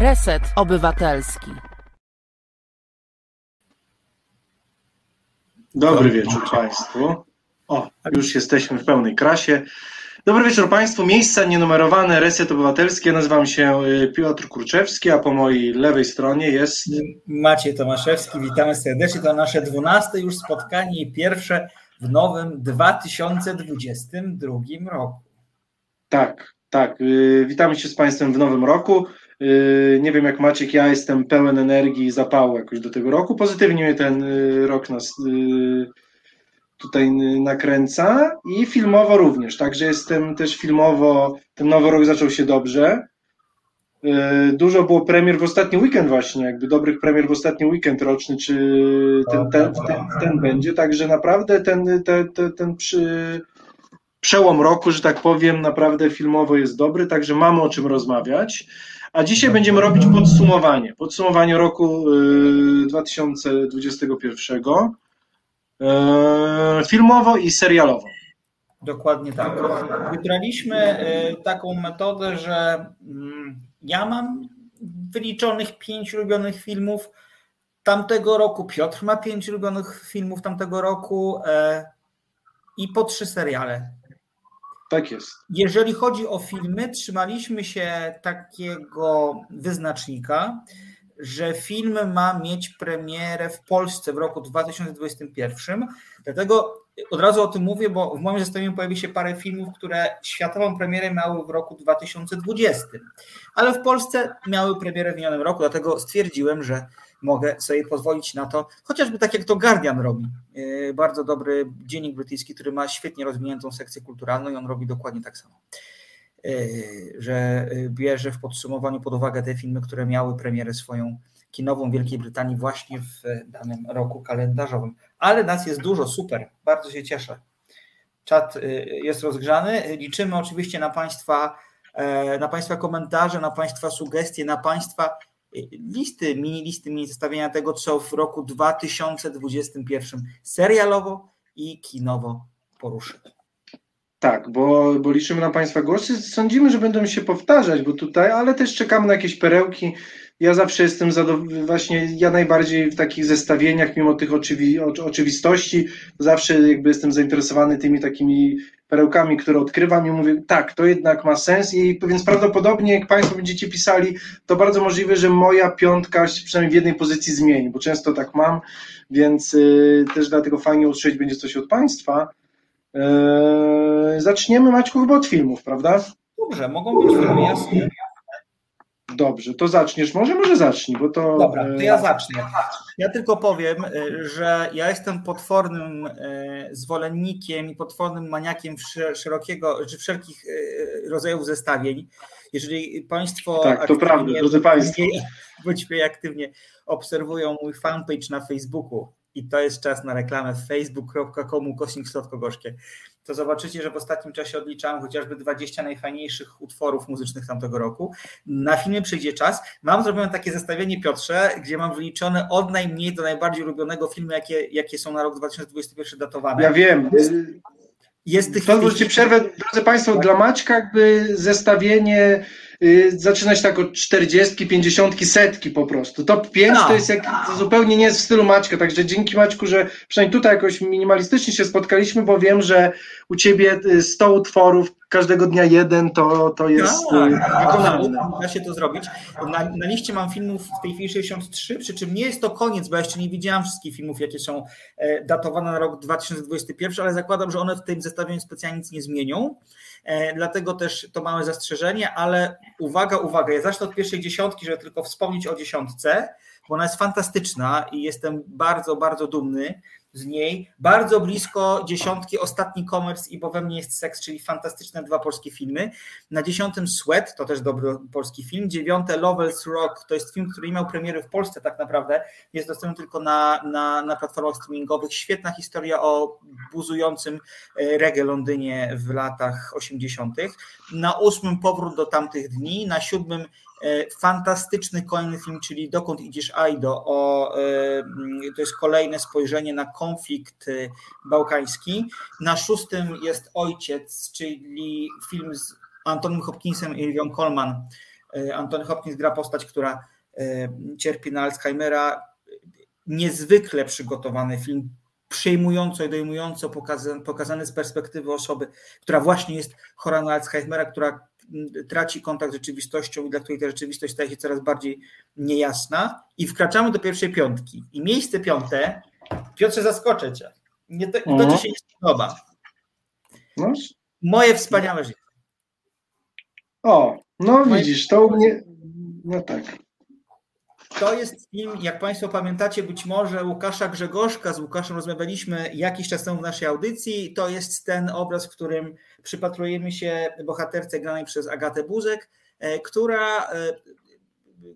Reset Obywatelski. Dobry wieczór Państwu. O, już jesteśmy w pełnej krasie. Dobry wieczór Państwu. Miejsca nienumerowane, Reset Obywatelski. Ja nazywam się y, Piotr Kurczewski, a po mojej lewej stronie jest... Maciej Tomaszewski. Witamy serdecznie. To nasze dwunaste już spotkanie i pierwsze w nowym 2022 roku. Tak, tak. Y, witamy się z Państwem w nowym roku. Y, nie wiem jak Maciek, ja jestem pełen energii i zapału jakoś do tego roku. Pozytywnie mnie ten rok nas tutaj nakręca i filmowo również, także jestem też filmowo, ten nowy rok zaczął się dobrze. Dużo było premier w ostatni weekend właśnie, jakby dobrych premier w ostatni weekend roczny, czy ten, ten, ten, ten będzie, także naprawdę ten, ten, ten, ten przy, przełom roku, że tak powiem, naprawdę filmowo jest dobry, także mamy o czym rozmawiać. A dzisiaj będziemy robić podsumowanie, podsumowanie roku 2021 E, filmowo i serialowo. Dokładnie tak. Wybraliśmy e, taką metodę, że mm, ja mam wyliczonych pięć ulubionych filmów tamtego roku. Piotr ma pięć ulubionych filmów tamtego roku e, i po trzy seriale. Tak jest. Jeżeli chodzi o filmy, trzymaliśmy się takiego wyznacznika, że film ma mieć premierę w Polsce w roku 2021. Dlatego od razu o tym mówię, bo w moim zestawieniu pojawi się parę filmów, które światową premierę miały w roku 2020, ale w Polsce miały premierę w minionym roku, dlatego stwierdziłem, że mogę sobie pozwolić na to, chociażby tak jak to Guardian robi. Yy, bardzo dobry dziennik brytyjski, który ma świetnie rozwiniętą sekcję kulturalną i on robi dokładnie tak samo. Y, że y, bierze w podsumowaniu pod uwagę te filmy, które miały premierę swoją kinową w Wielkiej Brytanii właśnie w danym roku kalendarzowym. Ale nas jest dużo, super, bardzo się cieszę. Czat y, jest rozgrzany. Liczymy oczywiście na Państwa, e, na Państwa komentarze, na Państwa sugestie, na Państwa listy, mini listy, mini zestawienia tego, co w roku 2021 serialowo i kinowo poruszymy. Tak, bo, bo liczymy na Państwa głosy. Sądzimy, że będą się powtarzać, bo tutaj, ale też czekamy na jakieś perełki. Ja zawsze jestem zadowolony, właśnie ja najbardziej w takich zestawieniach, mimo tych oczywi, oczywistości, zawsze jakby jestem zainteresowany tymi takimi perełkami, które odkrywam i mówię, tak, to jednak ma sens i więc prawdopodobnie jak Państwo będziecie pisali, to bardzo możliwe, że moja piątka przynajmniej w jednej pozycji zmieni, bo często tak mam, więc y, też dlatego fajnie usłyszeć będzie coś od Państwa. Eee, zaczniemy, Maćku, chyba od filmów, prawda? Dobrze, mogą być filmy, jasne. Dobrze, to zaczniesz. Może, może zacznij, bo to. Dobra, to ja zacznę. Ja tylko powiem, e, że ja jestem potwornym e, zwolennikiem i potwornym maniakiem szerokiego, czy wszelkich e, rodzajów zestawień. Jeżeli Państwo. Tak, to prawda, drodzy Państwo. Bądźmy aktywnie obserwują mój fanpage na Facebooku i to jest czas na reklamę facebook.com kośnik słodko-gorzkie, to zobaczycie, że w ostatnim czasie odliczałem chociażby 20 najfajniejszych utworów muzycznych tamtego roku. Na filmie przyjdzie czas. Mam zrobione takie zestawienie, Piotrze, gdzie mam wyliczone od najmniej do najbardziej ulubionego filmu, jakie, jakie są na rok 2021 datowane. Ja wiem. Jest, jest tych... Pozwólcie przerwę, drodzy Państwo, tak. dla Maćka jakby zestawienie zaczynać tak od 40, 50, setki po prostu. Top 5 no. to jest jak, to zupełnie nie jest w stylu Maćka, także dzięki Maćku, że przynajmniej tutaj jakoś minimalistycznie się spotkaliśmy, bo wiem, że u Ciebie 100 y, utworów, każdego dnia jeden, to, to jest no, wykonalne. Da się to zrobić. Na, na liście mam filmów w tej chwili 63, przy czym nie jest to koniec, bo ja jeszcze nie widziałam wszystkich filmów, jakie są e, datowane na rok 2021, ale zakładam, że one w tym zestawieniu specjalnie nic nie zmienią. E, dlatego też to małe zastrzeżenie, ale uwaga, uwaga, ja zacznę od pierwszej dziesiątki, żeby tylko wspomnieć o dziesiątce, bo ona jest fantastyczna i jestem bardzo, bardzo dumny z niej. Bardzo blisko dziesiątki Ostatni Commerce i Bo we mnie jest seks, czyli fantastyczne dwa polskie filmy. Na dziesiątym Sweat, to też dobry polski film. Dziewiąte Lovels Rock, to jest film, który nie miał premiery w Polsce tak naprawdę. Jest dostępny tylko na, na, na platformach streamingowych. Świetna historia o buzującym e, reggae Londynie w latach 80. Na ósmym Powrót do tamtych dni. Na siódmym fantastyczny kolejny film, czyli Dokąd idziesz Aido, o, e, to jest kolejne spojrzenie na konflikt e, bałkański. Na szóstym jest Ojciec, czyli film z Antonym Hopkinsem i Ilią Colman, Anthony Hopkins gra postać, która cierpi na Alzheimera. Niezwykle przygotowany film, przejmująco i dojmująco pokazany, pokazany z perspektywy osoby, która właśnie jest chora na Alzheimera, która traci kontakt z rzeczywistością i dla której ta rzeczywistość staje się coraz bardziej niejasna. I wkraczamy do pierwszej piątki. I miejsce piąte, Piotrze, zaskoczę cię. Nie to, to ci się nie podoba. No. Moje wspaniałe życie. O, no widzisz, to u mnie. No tak. To jest film, jak Państwo pamiętacie, być może Łukasza Grzegorzka, z Łukaszem rozmawialiśmy jakiś czas temu w naszej audycji. To jest ten obraz, w którym przypatrujemy się bohaterce granej przez Agatę Buzek, e, która, e,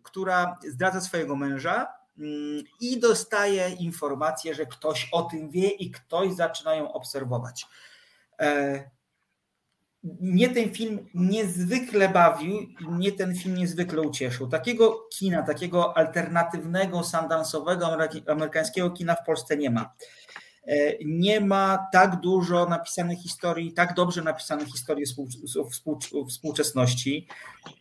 która zdradza swojego męża mm, i dostaje informację, że ktoś o tym wie i ktoś zaczyna ją obserwować. Mnie ten film niezwykle bawił mnie ten film niezwykle ucieszył. Takiego kina, takiego alternatywnego, sandansowego amerykańskiego kina w Polsce nie ma. E, nie ma tak dużo napisanych historii, tak dobrze napisanych historii współczesności,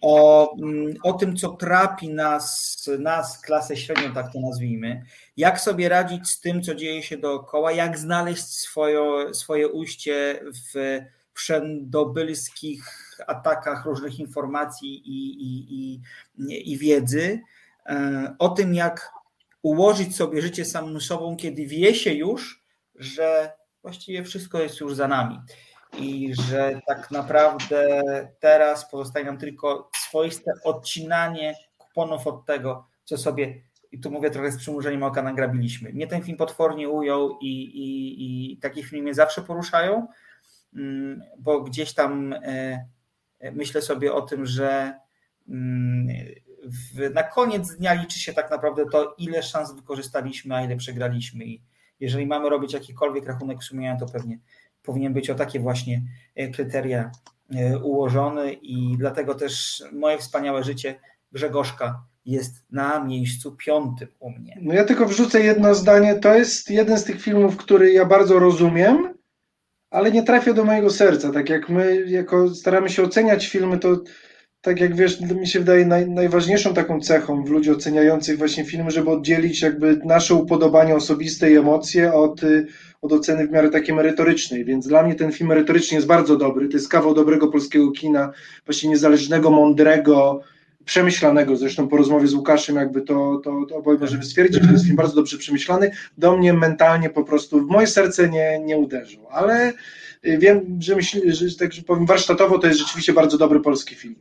o, mm, o tym, co trapi nas, nas, klasę średnią, tak to nazwijmy, jak sobie radzić z tym, co dzieje się dookoła, jak znaleźć swoje, swoje ujście w wszędobylskich atakach różnych informacji i, i, i, i wiedzy, e, o tym, jak ułożyć sobie życie samym sobą, kiedy wie się już, że właściwie wszystko jest już za nami i że tak naprawdę teraz pozostaje nam tylko swoiste odcinanie kuponów od tego, co sobie, i tu mówię trochę z przymurzeniem oka, nagrabiliśmy. Mnie ten film potwornie ujął i, i, i takie filmy mnie zawsze poruszają. Mm, bo gdzieś tam e, e, myślę sobie o tym, że na koniec dnia liczy się tak naprawdę to, ile szans wykorzystaliśmy, a ile przegraliśmy. I jeżeli mamy robić jakikolwiek rachunek sumienia, to pewnie powinien być o takie właśnie kryteria ułożony i dlatego też moje wspaniałe życie Grzegorzka jest na miejscu piątym u mnie. No ja tylko wrzucę jedno zdanie. To jest jeden z tych filmów, który ja bardzo rozumiem, ale nie trafia do mojego serca. Tak jak my jako staramy się oceniać filmy, to tak jak wiesz, mi się wydaje naj, najważniejszą taką cechą w ludzi oceniających właśnie filmy, żeby oddzielić jakby nasze upodobania osobiste i emocje od, od oceny w miarę takiej merytorycznej. Więc dla mnie ten film merytorycznie jest bardzo dobry. To jest kawał dobrego polskiego kina, właśnie niezależnego, mądrego, przemyślanego, zresztą po rozmowie z Łukaszem jakby to, to, to oboje możemy stwierdzić, że to jest film bardzo dobrze przemyślany, do mnie mentalnie po prostu w moje serce nie, nie uderzył, ale y, wiem, że myśli, że tak że powiem warsztatowo to jest rzeczywiście bardzo dobry polski film.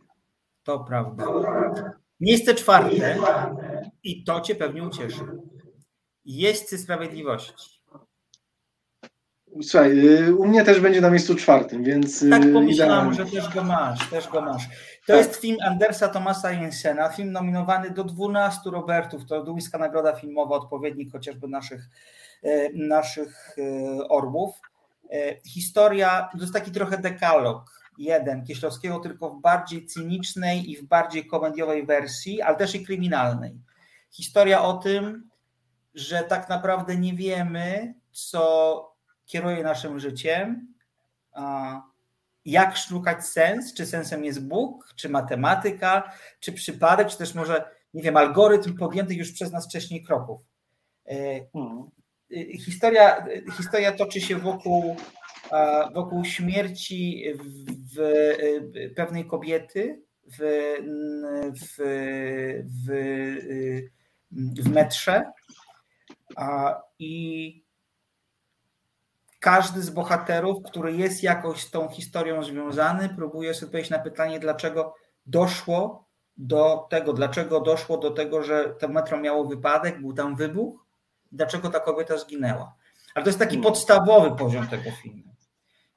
To prawda. Miejsce czwarte i to Cię pewnie ucieszy. Jeźdźcy Sprawiedliwości. Słuchaj, y, u mnie też będzie na miejscu czwartym, więc. Y, tak pomyślałam, że też go masz, też go masz. To tak. jest film Andersa Thomasa Jensena, film nominowany do 12 Robertów, to duńska nagroda filmowa, odpowiednik chociażby naszych, e, naszych orłów. Historia, to jest taki trochę dekalog, jeden Kieślowskiego, tylko w bardziej cynicznej i w bardziej komediowej wersji, ale też i kryminalnej. Historia o tym, że tak naprawdę nie wiemy, co kieruje naszym życiem, jak szukać sens, czy sensem jest Bóg, czy matematyka, czy przypadek, czy też może, nie wiem, algorytm podjętych już przez nas wcześniej kroków. Hmm. Historia, historia toczy się wokół, wokół śmierci w, w pewnej kobiety w, w, w, w metrze i każdy z bohaterów, który jest jakoś z tą historią związany, próbuje sobie odpowiedzieć na pytanie, dlaczego doszło do tego, dlaczego doszło do tego, że to metro miało wypadek, był tam wybuch, dlaczego ta kobieta zginęła. Ale to jest taki hmm. podstawowy poziom tego filmu.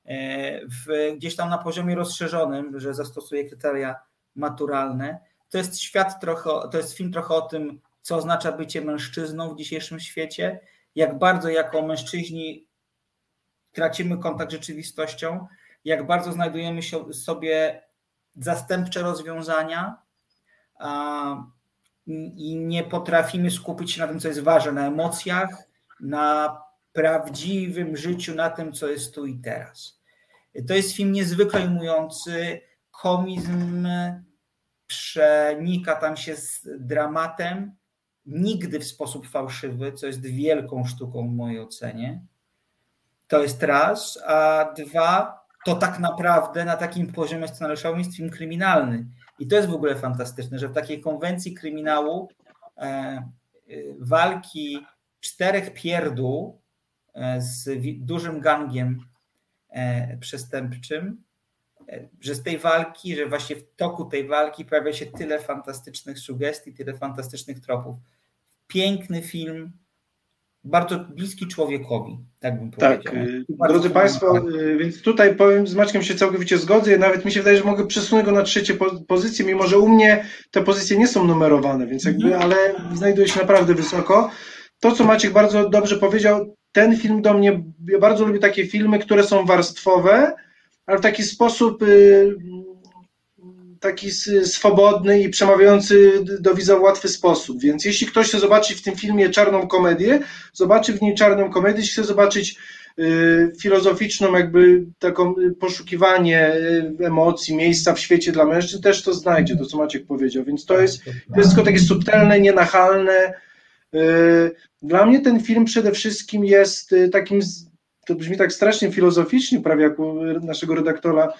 E, w, gdzieś tam na poziomie rozszerzonym, że zastosuje kryteria maturalne, to jest świat trochę, to jest film trochę o tym, co oznacza bycie mężczyzną w dzisiejszym świecie, jak bardzo jako mężczyźni tracimy kontakt z rzeczywistością, jak bardzo znajdujemy sobie zastępcze rozwiązania i nie potrafimy skupić się na tym, co jest ważne, na emocjach, na prawdziwym życiu, na tym, co jest tu i teraz. To jest film niezwykle ujmujący komizm przenika tam się z dramatem, nigdy w sposób fałszywy, co jest wielką sztuką w mojej ocenie. To jest raz, a dwa, to tak naprawdę na takim poziomie scenariuszowym jest film kryminalny. I to jest w ogóle fantastyczne, że w takiej konwencji kryminału e, e, walki czterech pierdół e, z dużym gangiem e, przestępczym, że z tej walki, że właśnie w toku tej walki pojawia się tyle fantastycznych sugestii, tyle fantastycznych tropów. Piękny film, bardzo bliski człowiekowi, tak bym tak, powiedział. Tak, drodzy Państwo, y, więc tutaj powiem, z Maćkiem się całkowicie zgodzę, nawet mi się wydaje, że mogę przesunąć go na trzecie pozycję, mimo że u mnie te pozycje nie są numerowane, więc jakby, mhm. ale znajduje się naprawdę wysoko. To, co Maciek bardzo dobrze powiedział, ten film do mnie, ja bardzo lubię takie filmy, które są warstwowe, ale w taki sposób y, taki swobodny i przemawiający do widza w łatwy sposób. Więc jeśli ktoś chce zobaczyć w tym filmie czarną komedię, zobaczy w niej czarną komedię, jeśli chce zobaczyć y, filozoficzną jakby taką y, poszukiwanie y, emocji, miejsca w świecie dla mężczyzn, też to znajdzie, to co Maciek powiedział. Więc to jest, to jest tylko takie subtelne, nienachalne. Dla mnie ten film przede wszystkim jest takim to brzmi tak strasznie filozoficznie, prawie jak u naszego redaktora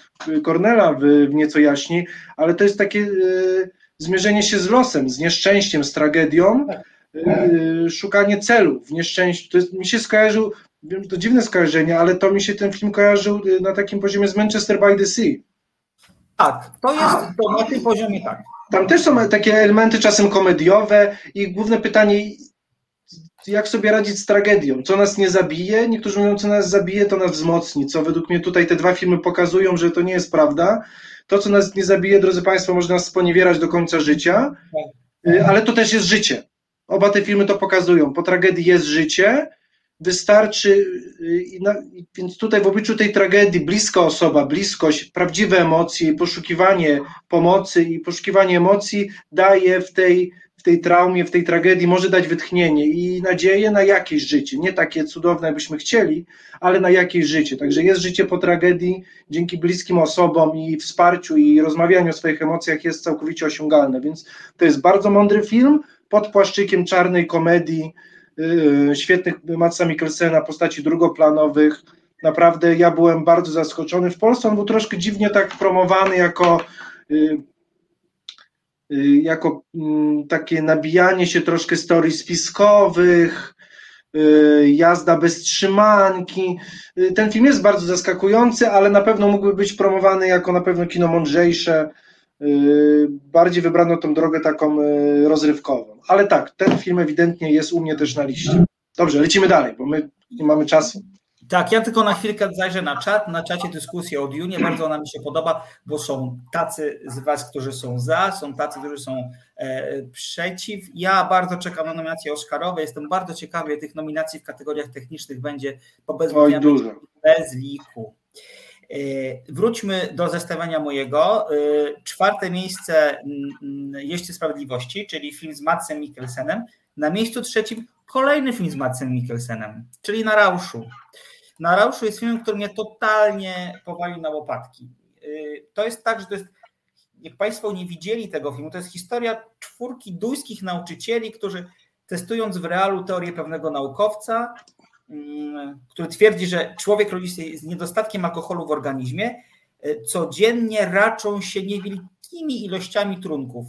Kornela w, w nieco jaśniej, ale to jest takie y, zmierzenie się z losem, z nieszczęściem, z tragedią, y, szukanie celu w nieszczęściu. To jest, mi się skojarzył, wiem, to dziwne skojarzenie, ale to mi się ten film kojarzył na takim poziomie z Manchester by the Sea. Tak, to jest to na tym poziomie tak. Tam też są takie elementy czasem komediowe i główne pytanie, jak sobie radzić z tragedią. Co nas nie zabije, niektórzy mówią, co nas zabije, to nas wzmocni, co według mnie tutaj te dwa filmy pokazują, że to nie jest prawda. To, co nas nie zabije, drodzy Państwo, może nas sponiewierać do końca życia, y, ale to też jest życie. Oba te filmy to pokazują. Po tragedii jest życie, wystarczy, y, więc tutaj w obliczu tej tragedii bliska osoba, bliskość, prawdziwe emocje, poszukiwanie pomocy i poszukiwanie emocji daje w tej w tej traumie, w tej tragedii może dać wytchnienie i nadzieję na jakieś życie. Nie takie cudowne, jakbyśmy chcieli, ale na jakieś życie. Także jest życie po tragedii, dzięki bliskim osobom i wsparciu i rozmawianiu o swoich emocjach jest całkowicie osiągalne. Więc to jest bardzo mądry film pod płaszczykiem czarnej komedii, yy, świetnych Matsa Mikkelsena, postaci drugoplanowych. Naprawdę ja byłem bardzo zaskoczony. W Polsce on był troszkę dziwnie tak promowany jako yy, jako mm, takie nabijanie się troszkę storii spiskowych, y, jazda bez trzymanki. Y, ten film jest bardzo zaskakujący, ale na pewno mógłby być promowany jako na pewno kino mądrzejsze. Bardziej wybrano tą drogę taką rozrywkową. Ale tak, ten film ewidentnie jest u mnie też na liście. Dobrze, lecimy dalej, bo my nie mamy czasu. Tak, ja tylko na chwilkę zajrzę na czat, na czacie dyskusję o Dune, bardzo ona mi się podoba, bo są tacy z Was, którzy są za, są tacy, którzy są e, przeciw. Ja bardzo czekam na nominacje Oscarowe, jestem bardzo ciekawy, tych nominacji w kategoriach technicznych będzie, bo bez, Oj, dużo. bez liku. E, wróćmy do zestawienia mojego. E, czwarte miejsce Jeźdźcy Sprawiedliwości, czyli film z Matsem Mikkelsenem. Na miejscu trzecim kolejny film z Matsem Mikkelsenem, czyli Na Rauszu. Na Rauszu jest filmem, który mnie totalnie powalił na łopatki. Y, to jest tak, że to jest, jak Państwo nie widzieli tego filmu, to jest historia czwórki duńskich nauczycieli, którzy testując w realu teorię pewnego naukowca, mm, który twierdzi, że człowiek rodzi się z niedostatkiem alkoholu w organizmie, y, codziennie raczą się niewielkimi ilościami trunków.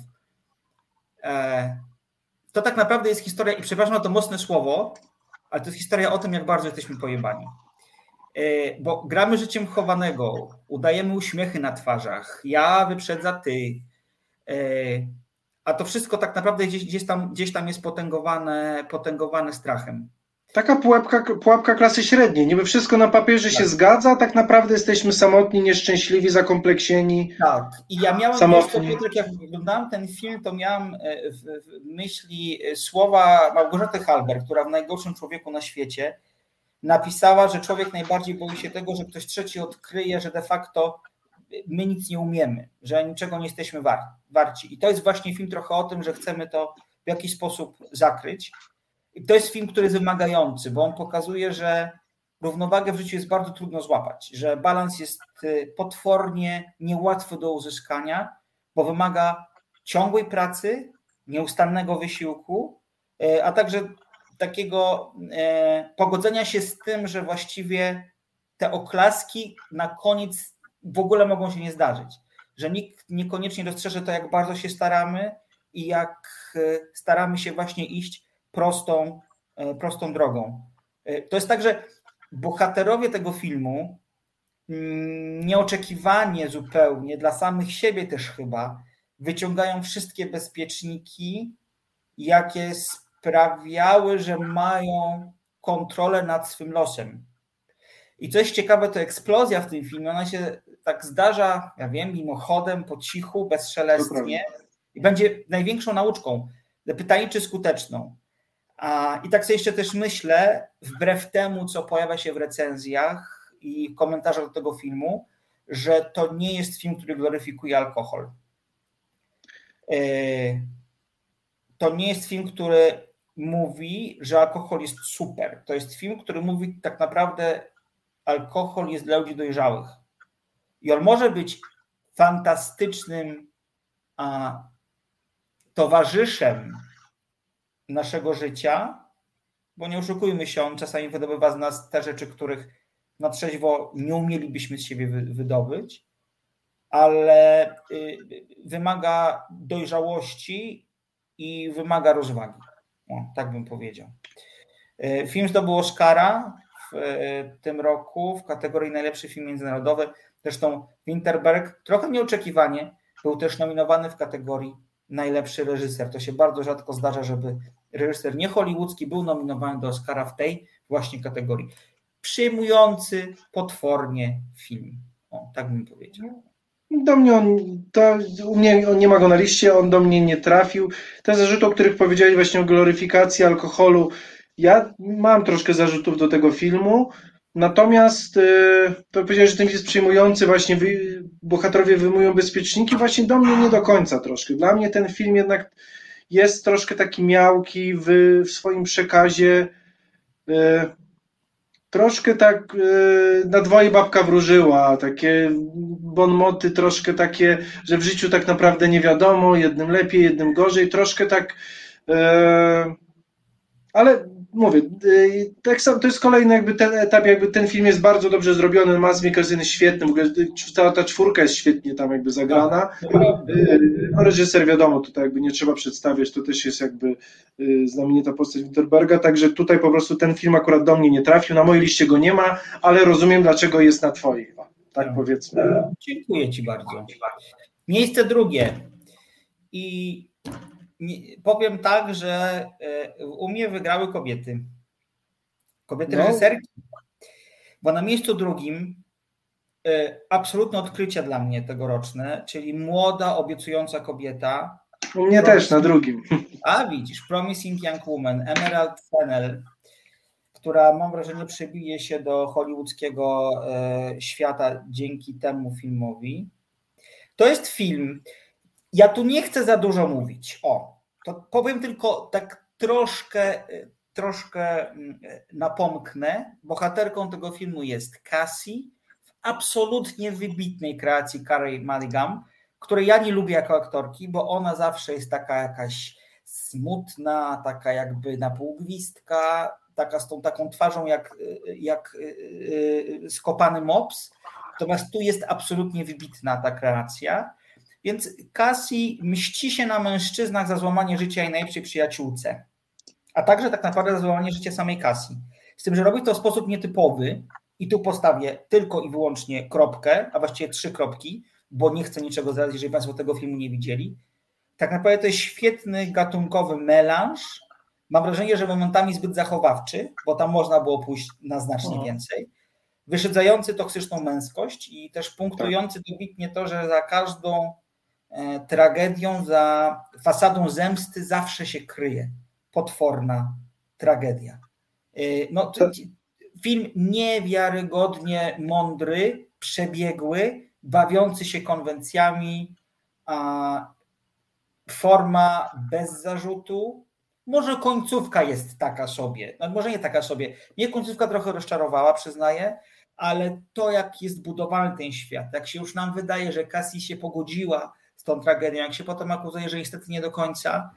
E, to tak naprawdę jest historia, i przepraszam to mocne słowo, ale to jest historia o tym, jak bardzo jesteśmy pojebani. E, bo gramy życiem chowanego, udajemy uśmiechy na twarzach, ja wyprzedza ty, e, a to wszystko tak naprawdę gdzieś, gdzieś, tam, gdzieś tam jest potęgowane, potęgowane strachem. Taka pułapka, pułapka klasy średniej. Niby wszystko na papierze tak. się zgadza, a tak naprawdę jesteśmy samotni, nieszczęśliwi, zakompleksieni. Tak. I ja miałem samotni. Piotrek, jak oglądałem ten film, to miałem e, w myśli słowa Małgorzaty Halber, która w najgorszym człowieku na świecie napisała, że człowiek najbardziej boi się tego, że ktoś trzeci odkryje, że de facto my nic nie umiemy, że niczego nie jesteśmy warci. I to jest właśnie film trochę o tym, że chcemy to w jakiś sposób zakryć. I to jest film, który jest wymagający, bo on pokazuje, że równowagę w życiu jest bardzo trudno złapać, że balans jest y, potwornie niełatwy do uzyskania, bo wymaga ciągłej pracy, nieustannego wysiłku, a także takiego pogodzenia się z tym, że właściwie te oklaski na koniec w ogóle mogą się nie zdarzyć. Że nikt niekoniecznie dostrzeże to, jak bardzo się staramy i jak staramy się właśnie iść prostą, prostą drogą. To jest tak, że bohaterowie tego filmu mm, nieoczekiwanie zupełnie dla samych siebie też chyba wyciągają wszystkie bezpieczniki, jakie sprawiały, że mają kontrolę nad swym losem. I co jest ciekawe, to eksplozja w tym filmie, ona się tak zdarza, ja wiem, mimochodem, po cichu, bezszelestnie i będzie największą nauczką. Pytanie, czy skuteczną. A, I tak sobie jeszcze też myślę, wbrew temu, co pojawia się w recenzjach i komentarzach do tego filmu, że to nie jest film, który gloryfikuje alkohol. E, to nie jest film, który mówi, że alkohol jest super. To jest film, który mówi tak naprawdę, alkohol jest dla ludzi dojrzałych. I on może być fantastycznym a, towarzyszem naszego życia, bo nie oszukujmy się, on czasami wydobywa z nas te rzeczy, których na trzeźwo nie umielibyśmy z siebie wydobyć, ale y, wymaga dojrzałości i wymaga rozwagi. O, tak bym powiedział. Y, film zdobył Oscara w y, tym roku w kategorii najlepszy film międzynarodowy. Zresztą Winterberg trochę nieoczekiwanie był też nominowany w kategorii najlepszy reżyser. To się bardzo rzadko zdarza, żeby reżyser nie hollywoodzki był nominowany do Oscara w tej właśnie kategorii. Przyjmujący potwornie film. O, tak bym powiedział. Do mnie on, to u mnie on nie ma go na liście, on do mnie nie trafił. Te zarzuty, o których powiedzieli właśnie o gloryfikacji alkoholu, ja mam troszkę zarzutów do tego filmu, natomiast yy, powiedziałeś, że ten film jest przyjmujący, właśnie wy, bohaterowie wyjmują bezpieczniki, właśnie do mnie nie do końca troszkę. Dla mnie ten film jednak jest troszkę taki miałki w, w swoim przekazie. Yy, troszkę tak yy, na dwoje babka wróżyła, takie bonmoty troszkę takie, że w życiu tak naprawdę nie wiadomo, jednym lepiej, jednym gorzej, troszkę tak yy, ale mówię, y, tak samo, to jest kolejny jakby ten etap, jakby ten film jest bardzo dobrze zrobiony, Mads Mikkelsen jest świetny, w ogóle cała ta czwórka jest świetnie tam jakby zagrana. Y, no, reżyser wiadomo, tutaj jakby nie trzeba przedstawiać, to też jest jakby y, znamienita postać Winterberga, także tutaj po prostu ten film akurat do mnie nie trafił, na mojej liście go nie ma, ale rozumiem dlaczego jest na twojej, tak no. powiedzmy. Dziękuję Ci bardzo. Miejsce drugie i powiem tak, że e, u mnie wygrały kobiety. Kobiety no. reżyserki. Bo na miejscu drugim e, absolutne odkrycie dla mnie tegoroczne, czyli młoda, obiecująca kobieta. U mnie też na drugim. A widzisz, Promising Young Woman, Emerald Fennel, która mam wrażenie przebije się do hollywoodzkiego e, świata dzięki temu filmowi. To jest film, ja tu nie chcę za dużo mówić. O, to powiem tylko tak troszkę, troszkę mm, napomknę. Bohaterką tego filmu jest Cassie w absolutnie wybitnej kreacji Carey Mulligan, której ja nie lubię jako aktorki, bo ona zawsze jest taka jakaś smutna, taka jakby napółgwistka, taka z tą taką twarzą jak, jak y, y, skopany mops. Natomiast tu jest absolutnie wybitna ta kreacja. Więc Cassie mści się na mężczyznach za złamanie życia jej najlepszej przyjaciółce, a także tak naprawdę za złamanie życia samej Cassie. Z tym, że robi to w sposób nietypowy i tu postawię tylko i wyłącznie kropkę, a właściwie trzy kropki, bo nie chcę niczego zdradzić, jeżeli Państwo tego filmu nie widzieli. Tak naprawdę to jest świetny gatunkowy melanż. Mam wrażenie, że momentami zbyt zachowawczy, bo tam można było pójść na znacznie więcej wyszedzający toksyczną męskość i też punktujący dobitnie to, że za każdą tragedią, za fasadą zemsty zawsze się kryje potworna tragedia. E, no, film niewiarygodnie mądry, przebiegły, bawiący się konwencjami, a forma bez zarzutu. Może końcówka jest taka sobie, no może nie taka sobie. Mnie końcówka trochę rozczarowała, przyznaję, ale to, jak jest budowany ten świat, jak się już nam wydaje, że Cassie się pogodziła tą tragedią, jak się potem akuzuje, że niestety nie do końca,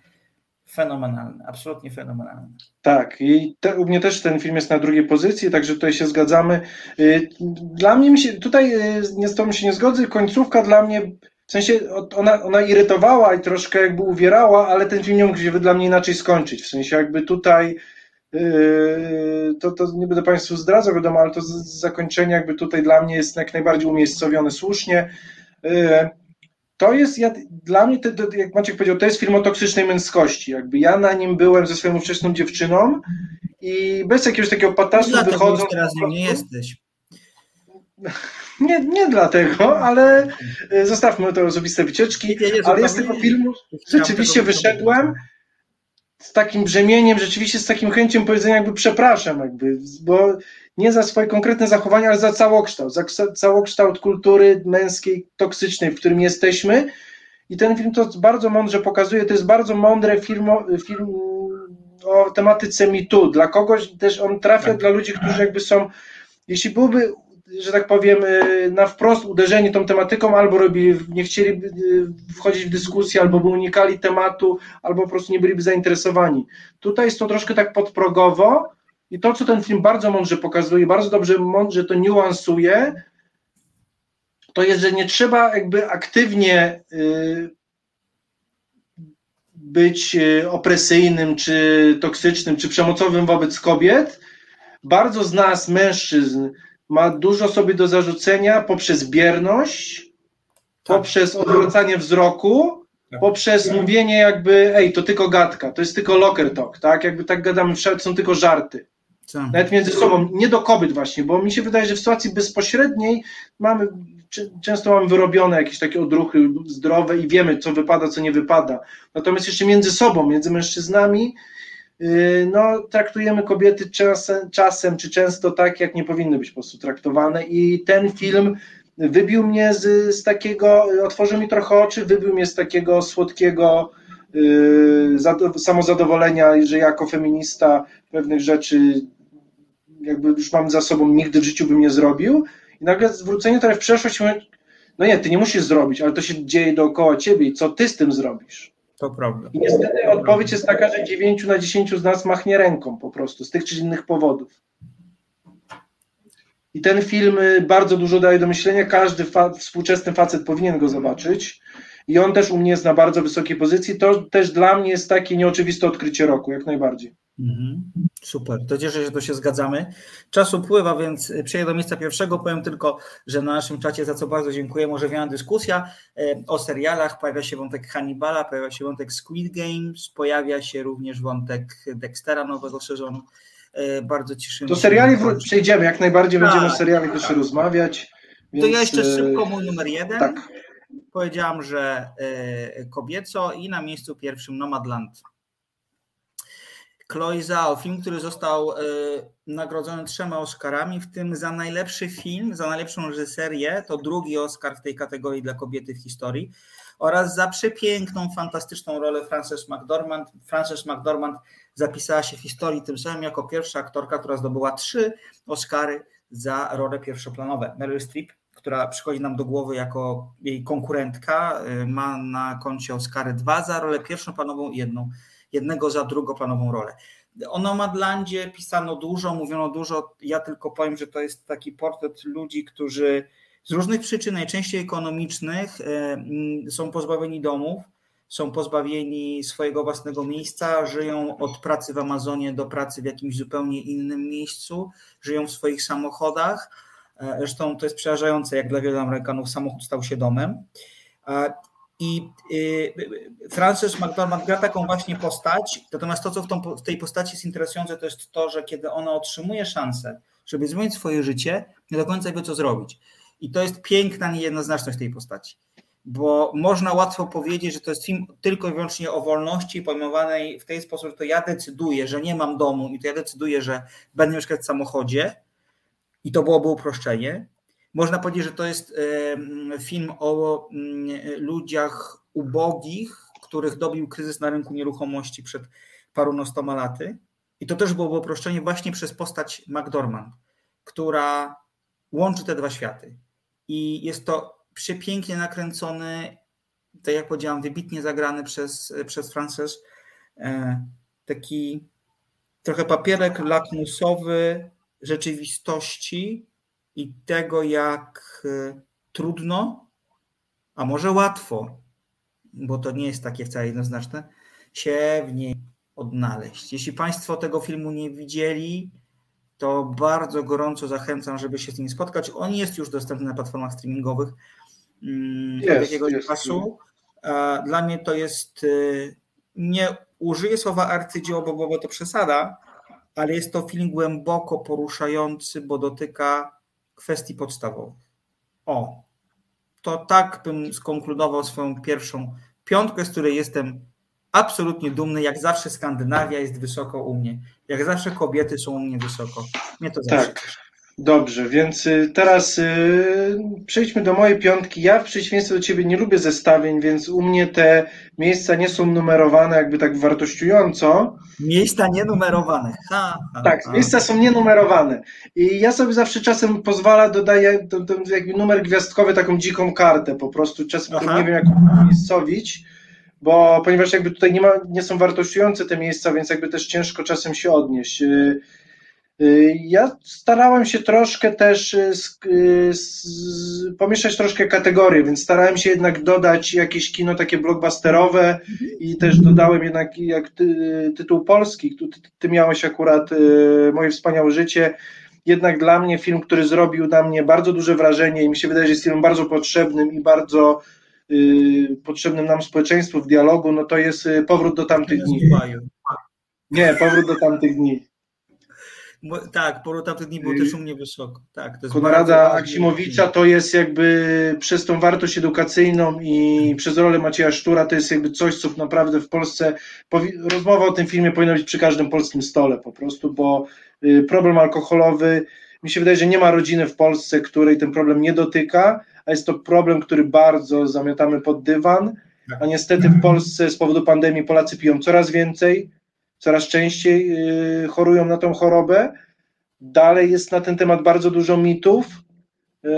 fenomenalny, absolutnie fenomenalny. Tak, i te, u mnie też ten film jest na drugiej pozycji, także tutaj się zgadzamy. Y, dla mnie mi się, tutaj y, z tobą się nie zgodzę, końcówka dla mnie, w sensie ona, ona irytowała i troszkę jakby uwierała, ale ten film nie mógł się dla mnie inaczej skończyć, w sensie jakby tutaj y, to, to nie będę Państwu zdradzał, wiadomo, ale to zakończenie jakby tutaj dla mnie jest jak najbardziej umiejscowione słusznie to jest, ja, dla mnie, to, to, jak Maciek powiedział, to jest film o toksycznej męskości. Jakby ja na nim byłem ze swoją wczesną dziewczyną i bez jakiegoś takiego patasu wychodzą. teraz nie jesteś. Nie, nie dlatego, ale e, zostawmy te osobiste wycieczki. ale ja z tego filmu rzeczywiście wyszedłem z takim brzemieniem, rzeczywiście z takim chęcią powiedzenia jakby przepraszam, jakby, bo nie za swoje konkretne zachowania, ale za całokształt, za całokształt kultury męskiej, toksycznej, w którym jesteśmy. I ten film to bardzo mądrze pokazuje. To jest bardzo mądry film, film o tematyce mitu. Dla kogoś też on trafia dla ludzi, którzy jakby są, jeśli byłby, że tak powiem, na wprost uderzeni tą tematyką, albo robili, nie chcieli wchodzić w dyskusję, albo by unikali tematu, albo po prostu nie byliby zainteresowani. Tutaj jest to troszkę tak podprogowo, i to, co ten film bardzo mądrze pokazuje, bardzo dobrze, mądrze to niuansuje, to jest, że nie trzeba jakby aktywnie y, być y, opresyjnym, czy toksycznym, czy przemocowym wobec kobiet. Bardzo z nas, mężczyzn, ma dużo sobie do zarzucenia poprzez bierność, tak. poprzez odwracanie wzroku, tak. poprzez mówienie jakby, ej, to tylko gadka, to jest tylko locker talk, tak? Jakby tak gadamy, są tylko żarty. Co? Nawet między sobą, nie do kobiet właśnie, bo mi się wydaje, że w sytuacji bezpośredniej mamy, często mamy wyrobione jakieś takie odruchy zdrowe i wiemy, co wypada, co nie wypada. Natomiast jeszcze między sobą, między mężczyznami, yy, no, traktujemy kobiety czasem, czasem czy często tak, jak nie powinny być po prostu traktowane i ten film wybił mnie z, z takiego, otworzył mi trochę oczy, wybił mnie z takiego słodkiego yy, samozadowolenia, że jako feminista pewnych rzeczy jakby już mam za sobą, nigdy w życiu bym nie zrobił i nagle zwrócenie trochę w przeszłość no nie, ty nie musisz zrobić, ale to się dzieje dookoła ciebie i co ty z tym zrobisz? To prawda. I niestety to odpowiedź jest taka, że 9 na 10 z nas machnie ręką po prostu, z tych czy innych powodów. I ten film y, bardzo dużo daje do myślenia, każdy fa współczesny facet powinien go zobaczyć i on też u mnie jest na bardzo wysokiej pozycji, to też dla mnie jest takie nieoczywiste odkrycie roku, jak najbardziej. Mhm. Super, to cieszę się, że to się zgadzamy. Czas upływa, więc przejdę do miejsca pierwszego. Powiem tylko, że na naszym czacie, za co bardzo dziękuję, może ożywiona dyskusja e, o serialach. Pojawia się wątek Hannibala, pojawia się wątek Squid Games, pojawia się również wątek Dextera nowego sezonu. E, bardzo cieszymy się. Do seriali przejdziemy, jak najbardziej tak, będziemy o serialach tak, jeszcze tak. rozmawiać. Więc... To ja jeszcze e, szybko mój numer jeden. Tak. Powiedziałam, że kobieco i na miejscu pierwszym Nomadland Chloe Zhao, film, który został y, nagrodzony trzema Oscarami, w tym za najlepszy film, za najlepszą reżyserię, to drugi Oscar w tej kategorii dla kobiety w historii, oraz za przepiękną, fantastyczną rolę Frances McDormand. Frances McDormand zapisała się w historii tym samym jako pierwsza aktorka, która zdobyła trzy Oscary za role pierwszoplanowe. Meryl Streep, która przychodzi nam do głowy jako jej konkurentka, y, ma na koncie Oscary dwa za rolę pierwszoplanową i jedną jednego za drugoplanową rolę. O Nomadlandzie pisano dużo, mówiono dużo. Ja tylko powiem, że to jest taki portret ludzi, którzy z różnych przyczyn, najczęściej ekonomicznych, e, mm, są pozbawieni domów, są pozbawieni swojego własnego miejsca, żyją od pracy w Amazonie do pracy w jakimś zupełnie innym miejscu, żyją w swoich samochodach. E, zresztą to jest przerażające, jak dla wielu Amerykanów samochód stał się domem. I y, Frances McDormand gra taką właśnie postać, natomiast to, co w, tą, w, tej postaci jest interesujące, to jest to, że kiedy ona otrzymuje szansę, żeby zmienić swoje życie, nie do końca wie, co zrobić. I to jest piękna niejednoznaczność tej postaci. Bo można łatwo powiedzieć, że to jest film tylko i wyłącznie o wolności pojmowanej w ten sposób, że to ja decyduję, że nie mam domu i to ja decyduję, że będę mieszkać w samochodzie i to byłoby uproszczenie. Można powiedzieć, że to jest film o ludziach ubogich, których dobił kryzys na rynku nieruchomości przed parunastoma laty. I to też było uproszczenie właśnie przez postać McDormand, która łączy te dwa światy. I jest to przepięknie nakręcony, tak jak powiedziałam, wybitnie zagrany przez, przez Frances. E, taki trochę papierek lakmusowy rzeczywistości i tego, jak e, trudno, a może łatwo, bo to nie jest takie wcale jednoznaczne, się w niej odnaleźć. Jeśli Państwo tego filmu nie widzieli, to bardzo gorąco zachęcam, żeby się z nim spotkać. On jest już dostępny na platformach streamingowych mm, jest, jakiegoś jest. czasu. Dla mnie to jest, y, nie użyję słowa arcydzieło, bo to przesada, ale jest to film głęboko poruszający, bo dotyka kwestii podstawowych. O, to tak bym skonkludował swoją pierwszą piątkę, z której jestem absolutnie dumny. Jak zawsze Skandynawia jest wysoko u mnie. Jak zawsze kobiety są u mnie wysoko. Mnie to zawsze. Tak. Dobrze, więc y, teraz y, przejdźmy do mojej piątki. Ja w przeciwieństwie do Ciebie nie lubię zestawień, więc u mnie te miejsca nie są numerowane jakby tak wartościująco. Miejsca nienumerowane. Ha, ha, tak, ha. miejsca są nienumerowane. I ja sobie zawsze czasem pozwala, dodaję to, to jakby numer gwiazdkowy, taką dziką kartę po prostu. Czasem nie wiem jak miejscowić bo ponieważ jakby tutaj nie, ma, nie są wartościujące te miejsca, więc jakby też ciężko czasem się odnieść. Y, ja starałem się troszkę też y, pomieszać troszkę kategorie, więc starałem się jednak dodać jakieś kino takie blockbusterowe i też dodałem jednak jak ty, tytuł polski, ty, ty miałeś akurat Moje wspaniałe życie, jednak dla mnie film, który zrobił na mnie bardzo duże wrażenie i mi się wydaje, że jest filmem bardzo potrzebnym i bardzo Y, potrzebnym nam społeczeństwu w dialogu, no to jest y, powrót do tamtych dni. Nie, powrót do tamtych dni. Tak, powrót do tamtych dni był też u mnie wysoko. Tak, to Konrada Aksimowicza to jest jakby przez tą wartość edukacyjną i przez rolę Macieja Sztura to jest jakby coś, co naprawdę w Polsce, rozmowa o tym filmie powinna być przy każdym polskim stole po prostu, bo y, problem alkoholowy, mi się wydaje, że nie ma rodziny w Polsce, której ten problem nie dotyka, a jest to problem, który bardzo zamiatamy pod dywan, a niestety w Polsce z powodu pandemii Polacy piją coraz więcej, coraz częściej yy, chorują na tą chorobę. Dalej jest na ten temat bardzo dużo mitów yy,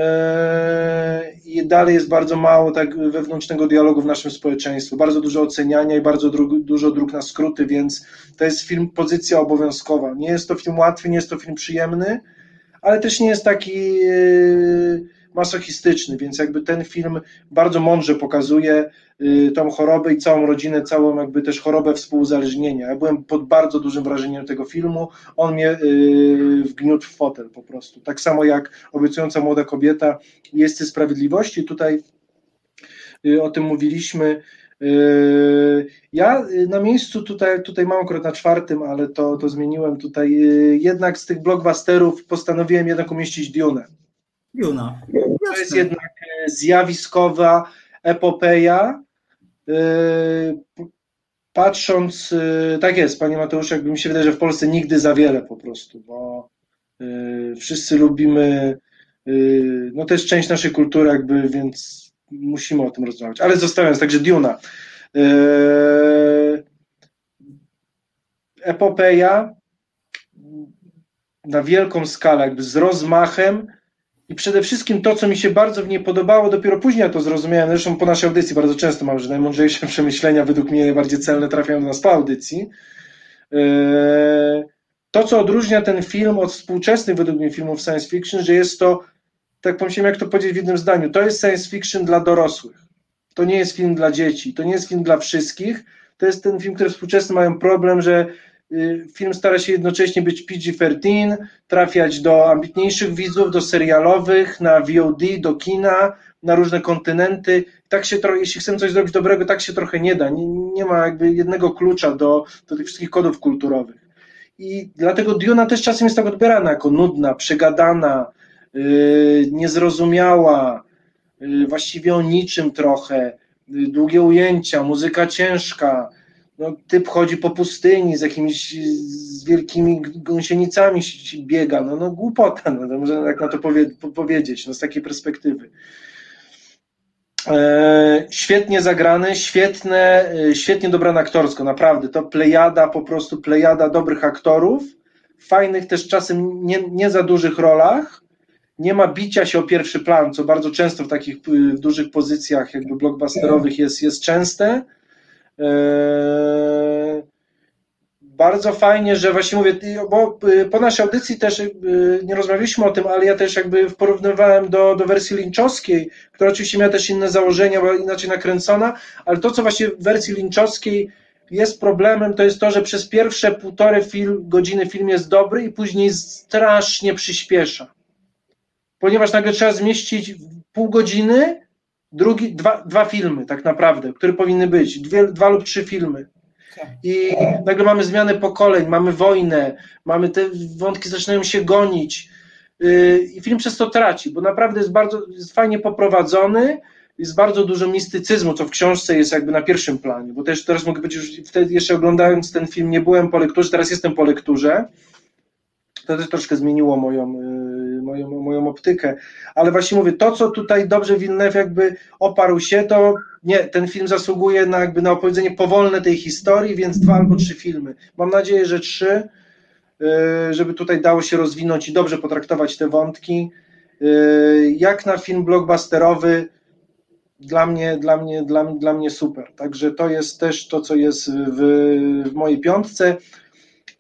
i dalej jest bardzo mało tak wewnętrznego dialogu w naszym społeczeństwie, bardzo dużo oceniania i bardzo dru dużo dróg na skróty, więc to jest film pozycja obowiązkowa. Nie jest to film łatwy, nie jest to film przyjemny, ale też nie jest taki yy, masochistyczny, więc jakby ten film bardzo mądrze pokazuje y, tą chorobę i całą rodzinę, całą jakby też chorobę współuzależnienia. Ja byłem pod bardzo dużym wrażeniem tego filmu, on mnie y, wgniótł w fotel po prostu. Tak samo jak obiecująca młoda kobieta jest Sprawiedliwości, tutaj y, o tym mówiliśmy, ja na miejscu tutaj, tutaj mam akurat na czwartym, ale to, to zmieniłem tutaj. Jednak z tych blockbusterów postanowiłem jednak umieścić Dune. Duna. To jest jednak e, zjawiskowa epopeja. E, patrząc, e, tak jest, panie Mateuszu, jakby mi się wydaje, że w Polsce nigdy za wiele po prostu, bo wszyscy lubimy, no to jest część naszej kultury, jakby, więc musimy o tym rozmawiać. Ale zostawiając, także Duna. Epopeja na wielką skalę, jakby z rozmachem, i przede wszystkim to, co mi się bardzo w niej podobało, dopiero później ja to zrozumiałem, zresztą po naszej audycji bardzo często mam, że najmądrzejsze przemyślenia według mnie najbardziej celne trafiają do nas po audycji. Eee, to, co odróżnia ten film od współczesnych według mnie filmów science fiction, że jest to, tak pomyślałem, jak to powiedzieć w jednym zdaniu, to jest science fiction dla dorosłych. To nie jest film dla dzieci, to nie jest film dla wszystkich. To jest ten film, który współczesny mają problem, że film stara się jednocześnie być PG-13, trafiać do ambitniejszych widzów, do serialowych, na VOD, do kina, na różne kontynenty. Tak się trochę, jeśli chcemy coś zrobić dobrego, tak się trochę nie da. Nie, nie ma jakby jednego klucza do, do tych wszystkich kodów kulturowych. I dlatego Diona też czasem jest tak odbierana jako nudna, przegadana, yy, niezrozumiała, yy, właściwie o niczym trochę, yy, długie ujęcia, muzyka ciężka, no, typ chodzi po pustyni z jakimiś z wielkimi gąsienicami biega, no, no głupota, no, no można tak na to powie, powiedzieć, no, z takiej perspektywy. E, świetnie zagrany, świetne, e, świetnie dobrane aktorsko, naprawdę, to plejada, po prostu plejada dobrych aktorów, fajnych też czasem nie, nie za dużych rolach, nie ma bicia się o pierwszy plan, co bardzo często w takich w dużych pozycjach jakby blockbusterowych jest, jest częste. Eee, bardzo fajnie, że właśnie mówię, bo y, po naszej audycji też y, nie rozmawialiśmy o tym, ale ja też jakby porównywałem do, do wersji linczowskiej, która oczywiście miała też inne założenia, była inaczej nakręcona, ale to, co właśnie w wersji linczowskiej jest problemem, to jest to, że przez pierwsze półtorej film, godziny film jest dobry i później strasznie przyspiesza. Ponieważ nagle trzeba zmieścić pół godziny, drugi, dwa, dwa filmy tak naprawdę, które powinny być, dwie, dwa lub trzy filmy. I nagle mamy zmianę pokoleń, mamy wojnę, mamy te wątki zaczynają się gonić. Yy, I film przez to traci, bo naprawdę jest bardzo jest fajnie poprowadzony, jest bardzo dużo mistycyzmu, co w książce jest jakby na pierwszym planie, bo też teraz mogę być już wtedy jeszcze oglądając ten film nie byłem po lekturze, teraz jestem po lekturze. To też troszkę zmieniło moją, yy, moją, moją optykę, ale właśnie mówię, to co tutaj dobrze Villeneuve jakby oparł się, to nie, ten film zasługuje na jakby na opowiedzenie powolne tej historii, więc dwa albo trzy filmy. Mam nadzieję, że trzy, yy, żeby tutaj dało się rozwinąć i dobrze potraktować te wątki. Yy, jak na film blockbusterowy, dla mnie, dla mnie, dla, dla mnie super. Także to jest też to, co jest w, w mojej piątce.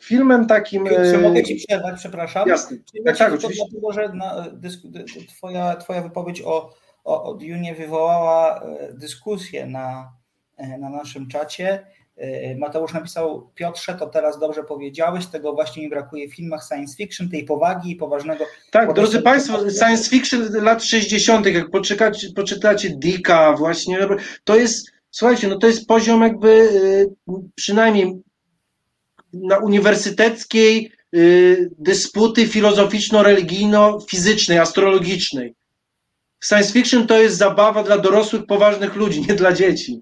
Filmem takim. Czy mogę Ci przerwać, przepraszam? Jasne. Tak, tak, oczywiście. Dlatego, że na, twoja, twoja wypowiedź o, o, o Dune wywołała e, dyskusję na, e, na naszym czacie. E, Mateusz napisał, Piotrze, to teraz dobrze powiedziałeś, tego właśnie mi brakuje w filmach science fiction, tej powagi i poważnego... Tak, drodzy Państwo, science fiction lat 60., jak poczytacie, poczytacie Dicka właśnie, to jest, słuchajcie, no to jest poziom jakby przynajmniej na uniwersyteckiej dysputy filozoficzno-religijno-fizycznej, astrologicznej. Science fiction to jest zabawa dla dorosłych, poważnych ludzi, nie dla dzieci.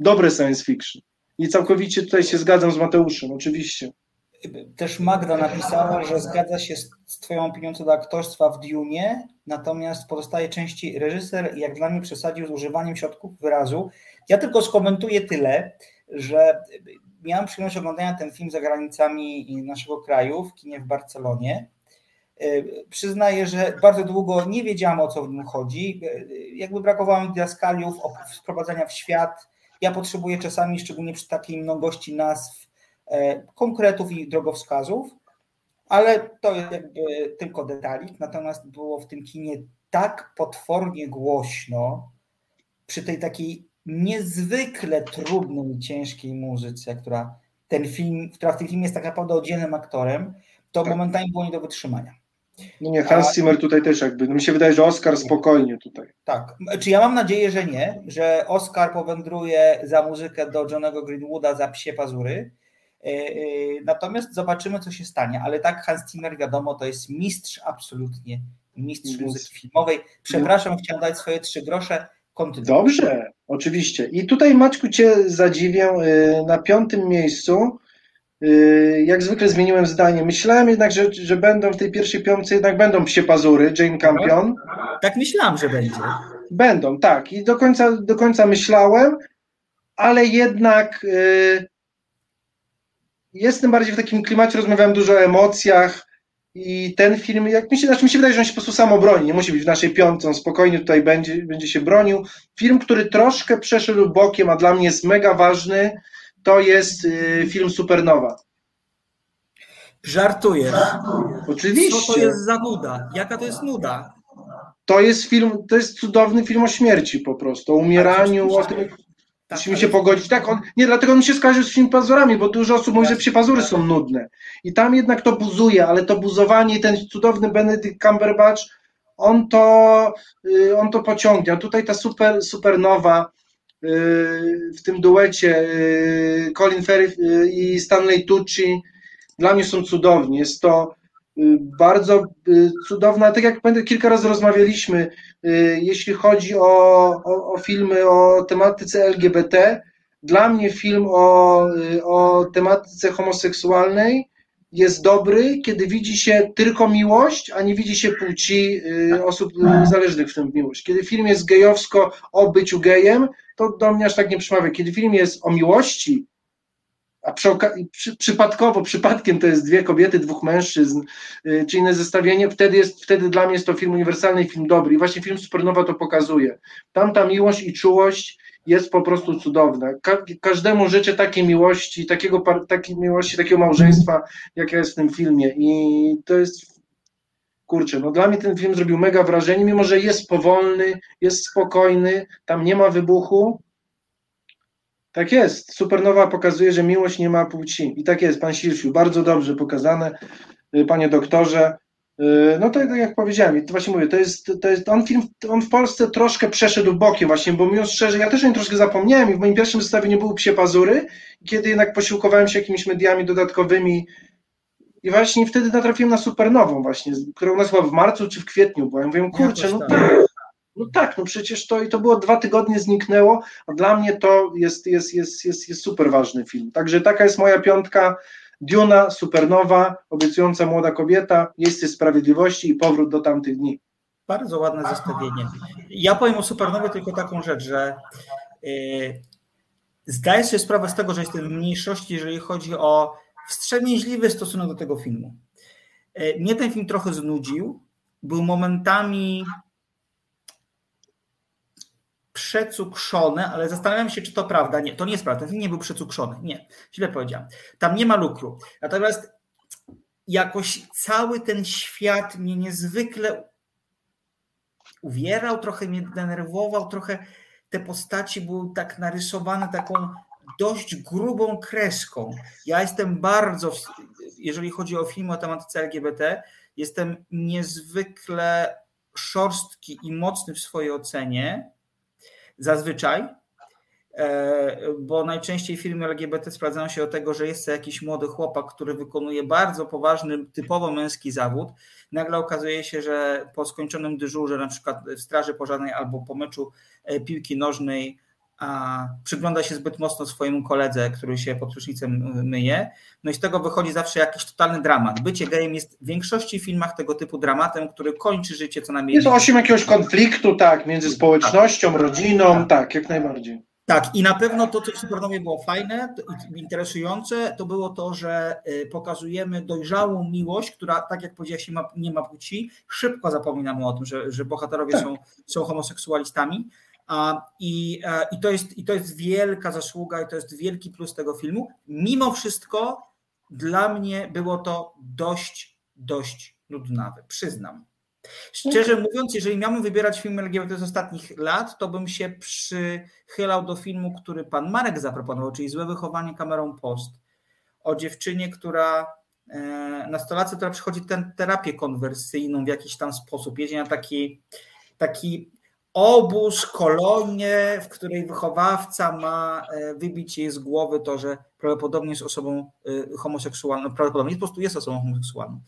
Dobre science fiction. I całkowicie tutaj się zgadzam z Mateuszem, oczywiście. Też Magda napisała, że zgadza się z Twoją opinią co do aktorstwa w Dune, natomiast w pozostałej części reżyser, jak dla mnie, przesadził z używaniem środków wyrazu. Ja tylko skomentuję tyle, że miałem przyjemność oglądania ten film za granicami naszego kraju, w kinie w Barcelonie. E, przyznaję, że bardzo długo nie wiedziałam o co w nim chodzi. E, jakby brakowało mi didaskaliów, wprowadzenia w świat. Ja potrzebuję czasami, szczególnie przy takiej mnogości nazw, e, konkretów i drogowskazów, ale to jest jakby tylko detalik. Natomiast było w tym kinie tak potwornie głośno, przy tej takiej niezwykle trudnej i ciężkiej muzyce, która ten film, która w tym filmie jest tak naprawdę oddzielnym aktorem, to tak. momentami było nie do wytrzymania. No nie, Hans Zimmer tutaj też jakby, no mi się wydaje, że Oscar spokojnie tutaj. Tak, czy ja mam nadzieję, że nie, że Oscar powędruje za muzykę do Johnego Greenwooda za Psie Pazury, e, e, natomiast zobaczymy, co się stanie, ale tak Hans Zimmer, wiadomo, to jest mistrz, absolutnie mistrz muzyki filmowej. Przepraszam, chciałem dać swoje trzy grosze, kontynuuj. Dobrze, oczywiście. I tutaj Maćku Cię zadziwię, y, na piątym miejscu Y, jak zwykle zmieniłem zdanie. Myślałem jednak, że, że będą w tej pierwszej piątce, jednak będą psie pazury, Jane Campion. Tak myślałem, że będzie. Będą, tak. I do końca, do końca myślałem, ale jednak y, jestem bardziej w takim klimacie, rozmawiałem dużo o emocjach i ten film, jak mi się, znaczy mi się wydaje, że on się po prostu sam obroni, nie musi być w naszej piątce, on spokojnie tutaj będzie, będzie się bronił. Film, który troszkę przeszedł bokiem, a dla mnie jest mega ważny, to jest y, film Supernowa. Żartujesz. Oczywiście. Co to jest za nuda? Jaka to jest nuda? To jest film, to jest cudowny film o śmierci po prostu, o umieraniu, o tym, tak, musimy się pogodzić. Tak, on, nie, dlatego on się skaże z film pazurami, bo dużo osób mówi, że psie pazury są nudne. I tam jednak to buzuje, ale to buzowanie, ten cudowny Benedict Cumberbatch, on to, y, on to pociągnie. A tutaj ta super, supernowa, Y, w tym duecie y, Colin Ferry i Stanley Tucci dla mnie są cudowni. Jest to bardzo cudowna, tak jak kilka razy rozmawialiśmy, jeśli chodzi o, o, o filmy o tematyce LGBT, dla mnie film o, o tematyce homoseksualnej jest dobry, kiedy widzi się tylko miłość, a nie widzi się płci osób zależnych w tym miłość. Kiedy film jest gejowsko o byciu gejem, to do mnie aż tak nie przemawia. Kiedy film jest o miłości, a przy, przy, przypadkowo, przypadkiem to jest dwie kobiety, dwóch mężczyzn, yy, czy inne zestawienie, wtedy, jest, wtedy dla mnie jest to film uniwersalny i film dobry. I właśnie film Supernowa to pokazuje. Tamta miłość i czułość jest po prostu cudowna. Ka każdemu życzę takiej miłości, takiego, takiej miłości, takiego małżeństwa, jaka jest w tym filmie. I to jest kurczę, no dla mnie ten film zrobił mega wrażenie, mimo że jest powolny, jest spokojny, tam nie ma wybuchu, tak jest. Supernowa pokazuje, że miłość nie ma płci. I tak jest, pan Sirsiu, bardzo dobrze pokazane, y, panie doktorze. Y, no to tak jak powiedziałem, to właśnie mówię, to jest, to jest on film, on w Polsce troszkę przeszedł bokiem właśnie, bo mówiąc szczerze, ja też o nim troszkę zapomniałem i w moim pierwszym zestawieniu były psie pazury, kiedy jednak posiłkowałem się jakimiś mediami dodatkowymi i właśnie wtedy natrafiłem na Supernową właśnie, która u nas była w marcu czy w kwietniu, bo ja mówię, kurczę, no tak, no tak, no przecież to i to było dwa tygodnie zniknęło, a dla mnie to jest, jest, jest, jest, jest super ważny film. Także taka jest moja piątka. Duna, Supernowa, obiecująca młoda kobieta, Miejsce Sprawiedliwości i powrót do tamtych dni. Bardzo ładne zestawienie. Ja powiem o Supernowie tylko taką rzecz, że yy, zdaję sobie sprawę z tego, że jestem w mniejszości, jeżeli chodzi o wstrzemięźliwy stosunek do tego filmu. Yy, mnie ten film trochę znudził, był momentami przecukrzony, ale zastanawiam się, czy to prawda. Nie, to nie jest prawda. Ten film nie był przecukrzony. Nie, źle powiedziałem. Tam nie ma lukru. Natomiast jakoś cały ten świat mnie niezwykle uwierał, trochę mnie denerwował, trochę te postaci były tak narysowane taką dość grubą kreską. Ja jestem bardzo, jeżeli chodzi o filmy o tematyce LGBT, jestem niezwykle szorstki i mocny w swojej ocenie Zazwyczaj, e, bo najczęściej filmy LGBT sprawdzają się o tego, że jest jakiś młody chłopak, który wykonuje bardzo poważny, typowo męski zawód. Nagle okazuje się, że po skończonym dyżurze, na przykład w Straży Pożarnej albo po meczu e, piłki nożnej, a przygląda się zbyt mocno swojemu koledze, który się pod prysznicem myje. No i z tego wychodzi zawsze jakiś totalny dramat. Bycie gejem jest w większości filmach tego typu dramatem, który kończy życie co najmniej. Jest osiem jakiegoś konfliktu, tak, między społecznością, tak. rodziną, tak. tak, jak najbardziej. Tak, i na pewno to, co w Supernowie było fajne i interesujące, to było to, że y, pokazujemy dojrzałą miłość, która, tak jak powiedziałeś, nie ma, nie ma płci. Szybko zapominamy o tym, że, że bohaterowie tak. są, są homoseksualistami i, i, to jest, I to jest wielka zasługa i to jest wielki plus tego filmu. Mimo wszystko dla mnie było to dość, dość nudnawe, przyznam. Szczerze mówiąc, jeżeli miałbym wybierać film LGBT z ostatnich lat, to bym się przychylał do filmu, który pan Marek zaproponował, czyli Złe wychowanie kamerą post. O dziewczynie, która e, nastolatce, która przychodzi tę terapię konwersyjną w jakiś tam sposób, jedzie na taki, taki obóz, kolonię, w której wychowawca ma e, wybić jej z głowy to, że prawdopodobnie jest osobą y, homoseksualną, prawdopodobnie po prostu jest osobą homoseksualną.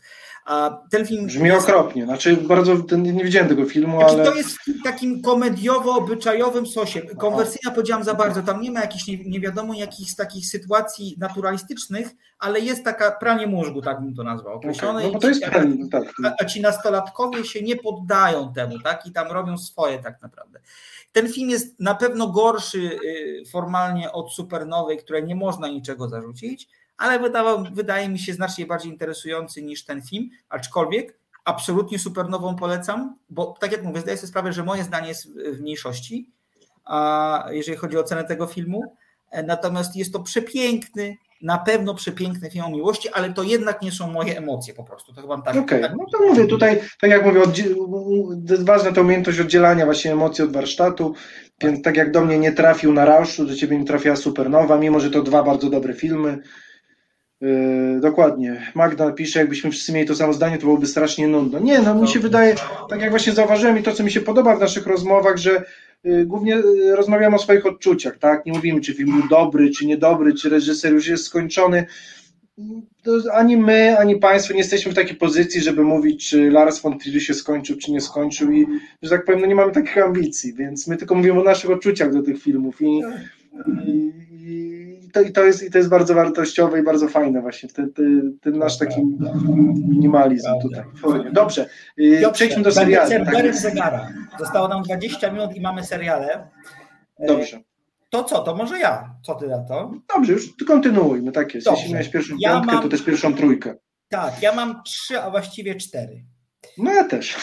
A ten film. Brzmi jest... okropnie. Znaczy, bardzo nie widziałem tego filmu, znaczy, ale. To jest takim komediowo-obyczajowym sosie. Konwersyjna powiedziałam za bardzo. Tam nie ma jakichś nie, nie wiadomo jakichś takich sytuacji naturalistycznych, ale jest taka pranie mózgu, tak bym to nazwał. Określone. Okay. No, to jest pranie, tak. A, a ci nastolatkowie się nie poddają temu, tak? I tam robią swoje tak naprawdę. Ten film jest na pewno gorszy y, formalnie od Supernowej, której nie można niczego zarzucić, ale wydawał, wydaje mi się znacznie bardziej interesujący niż ten film, aczkolwiek absolutnie Supernową polecam, bo tak jak mówię, zdaję sobie sprawę, że moje zdanie jest w mniejszości, a jeżeli chodzi o cenę tego filmu, natomiast jest to przepiękny, na pewno przepiękny film o miłości, ale to jednak nie są moje emocje po prostu. To chyba tak. Okej, okay. tak... no to mówię tutaj, tak jak mówię, jest ważna ta umiejętność oddzielania właśnie emocji od warsztatu, więc tak jak do mnie nie trafił na Rauszu, do ciebie nie trafiła Supernowa, mimo że to dwa bardzo dobre filmy. Yy, dokładnie. Magda pisze, jakbyśmy wszyscy mieli to samo zdanie, to byłoby strasznie nudno. Nie, no mi się wydaje, tak jak właśnie zauważyłem i to, co mi się podoba w naszych rozmowach, że Y, głównie y, rozmawiamy o swoich odczuciach, tak? Nie mówimy, czy film był dobry, czy niedobry, czy reżyser już jest skończony. To ani my, ani Państwo nie jesteśmy w takiej pozycji, żeby mówić, czy Lars von Trier się skończył, czy nie skończył i, że tak powiem, no nie mamy takich ambicji, więc my tylko mówimy o naszych odczuciach do tych filmów i, i, i, to, i, to, jest, i to jest bardzo wartościowe i bardzo fajne właśnie, ten, ten, ten nasz taki minimalizm tutaj. Dobrze, y, przejdźmy do serialu. Tak. zegara. Zostało nam 20 minut i mamy seriale. Dobrze. To co, to może ja. Co ty na to? Dobrze, już kontynuuj. No tak jest. Dobrze. Jeśli miałeś pierwszą Ja piątkę, mam- to też pierwszą trójkę. Tak, ja mam trzy, a właściwie cztery. No ja też.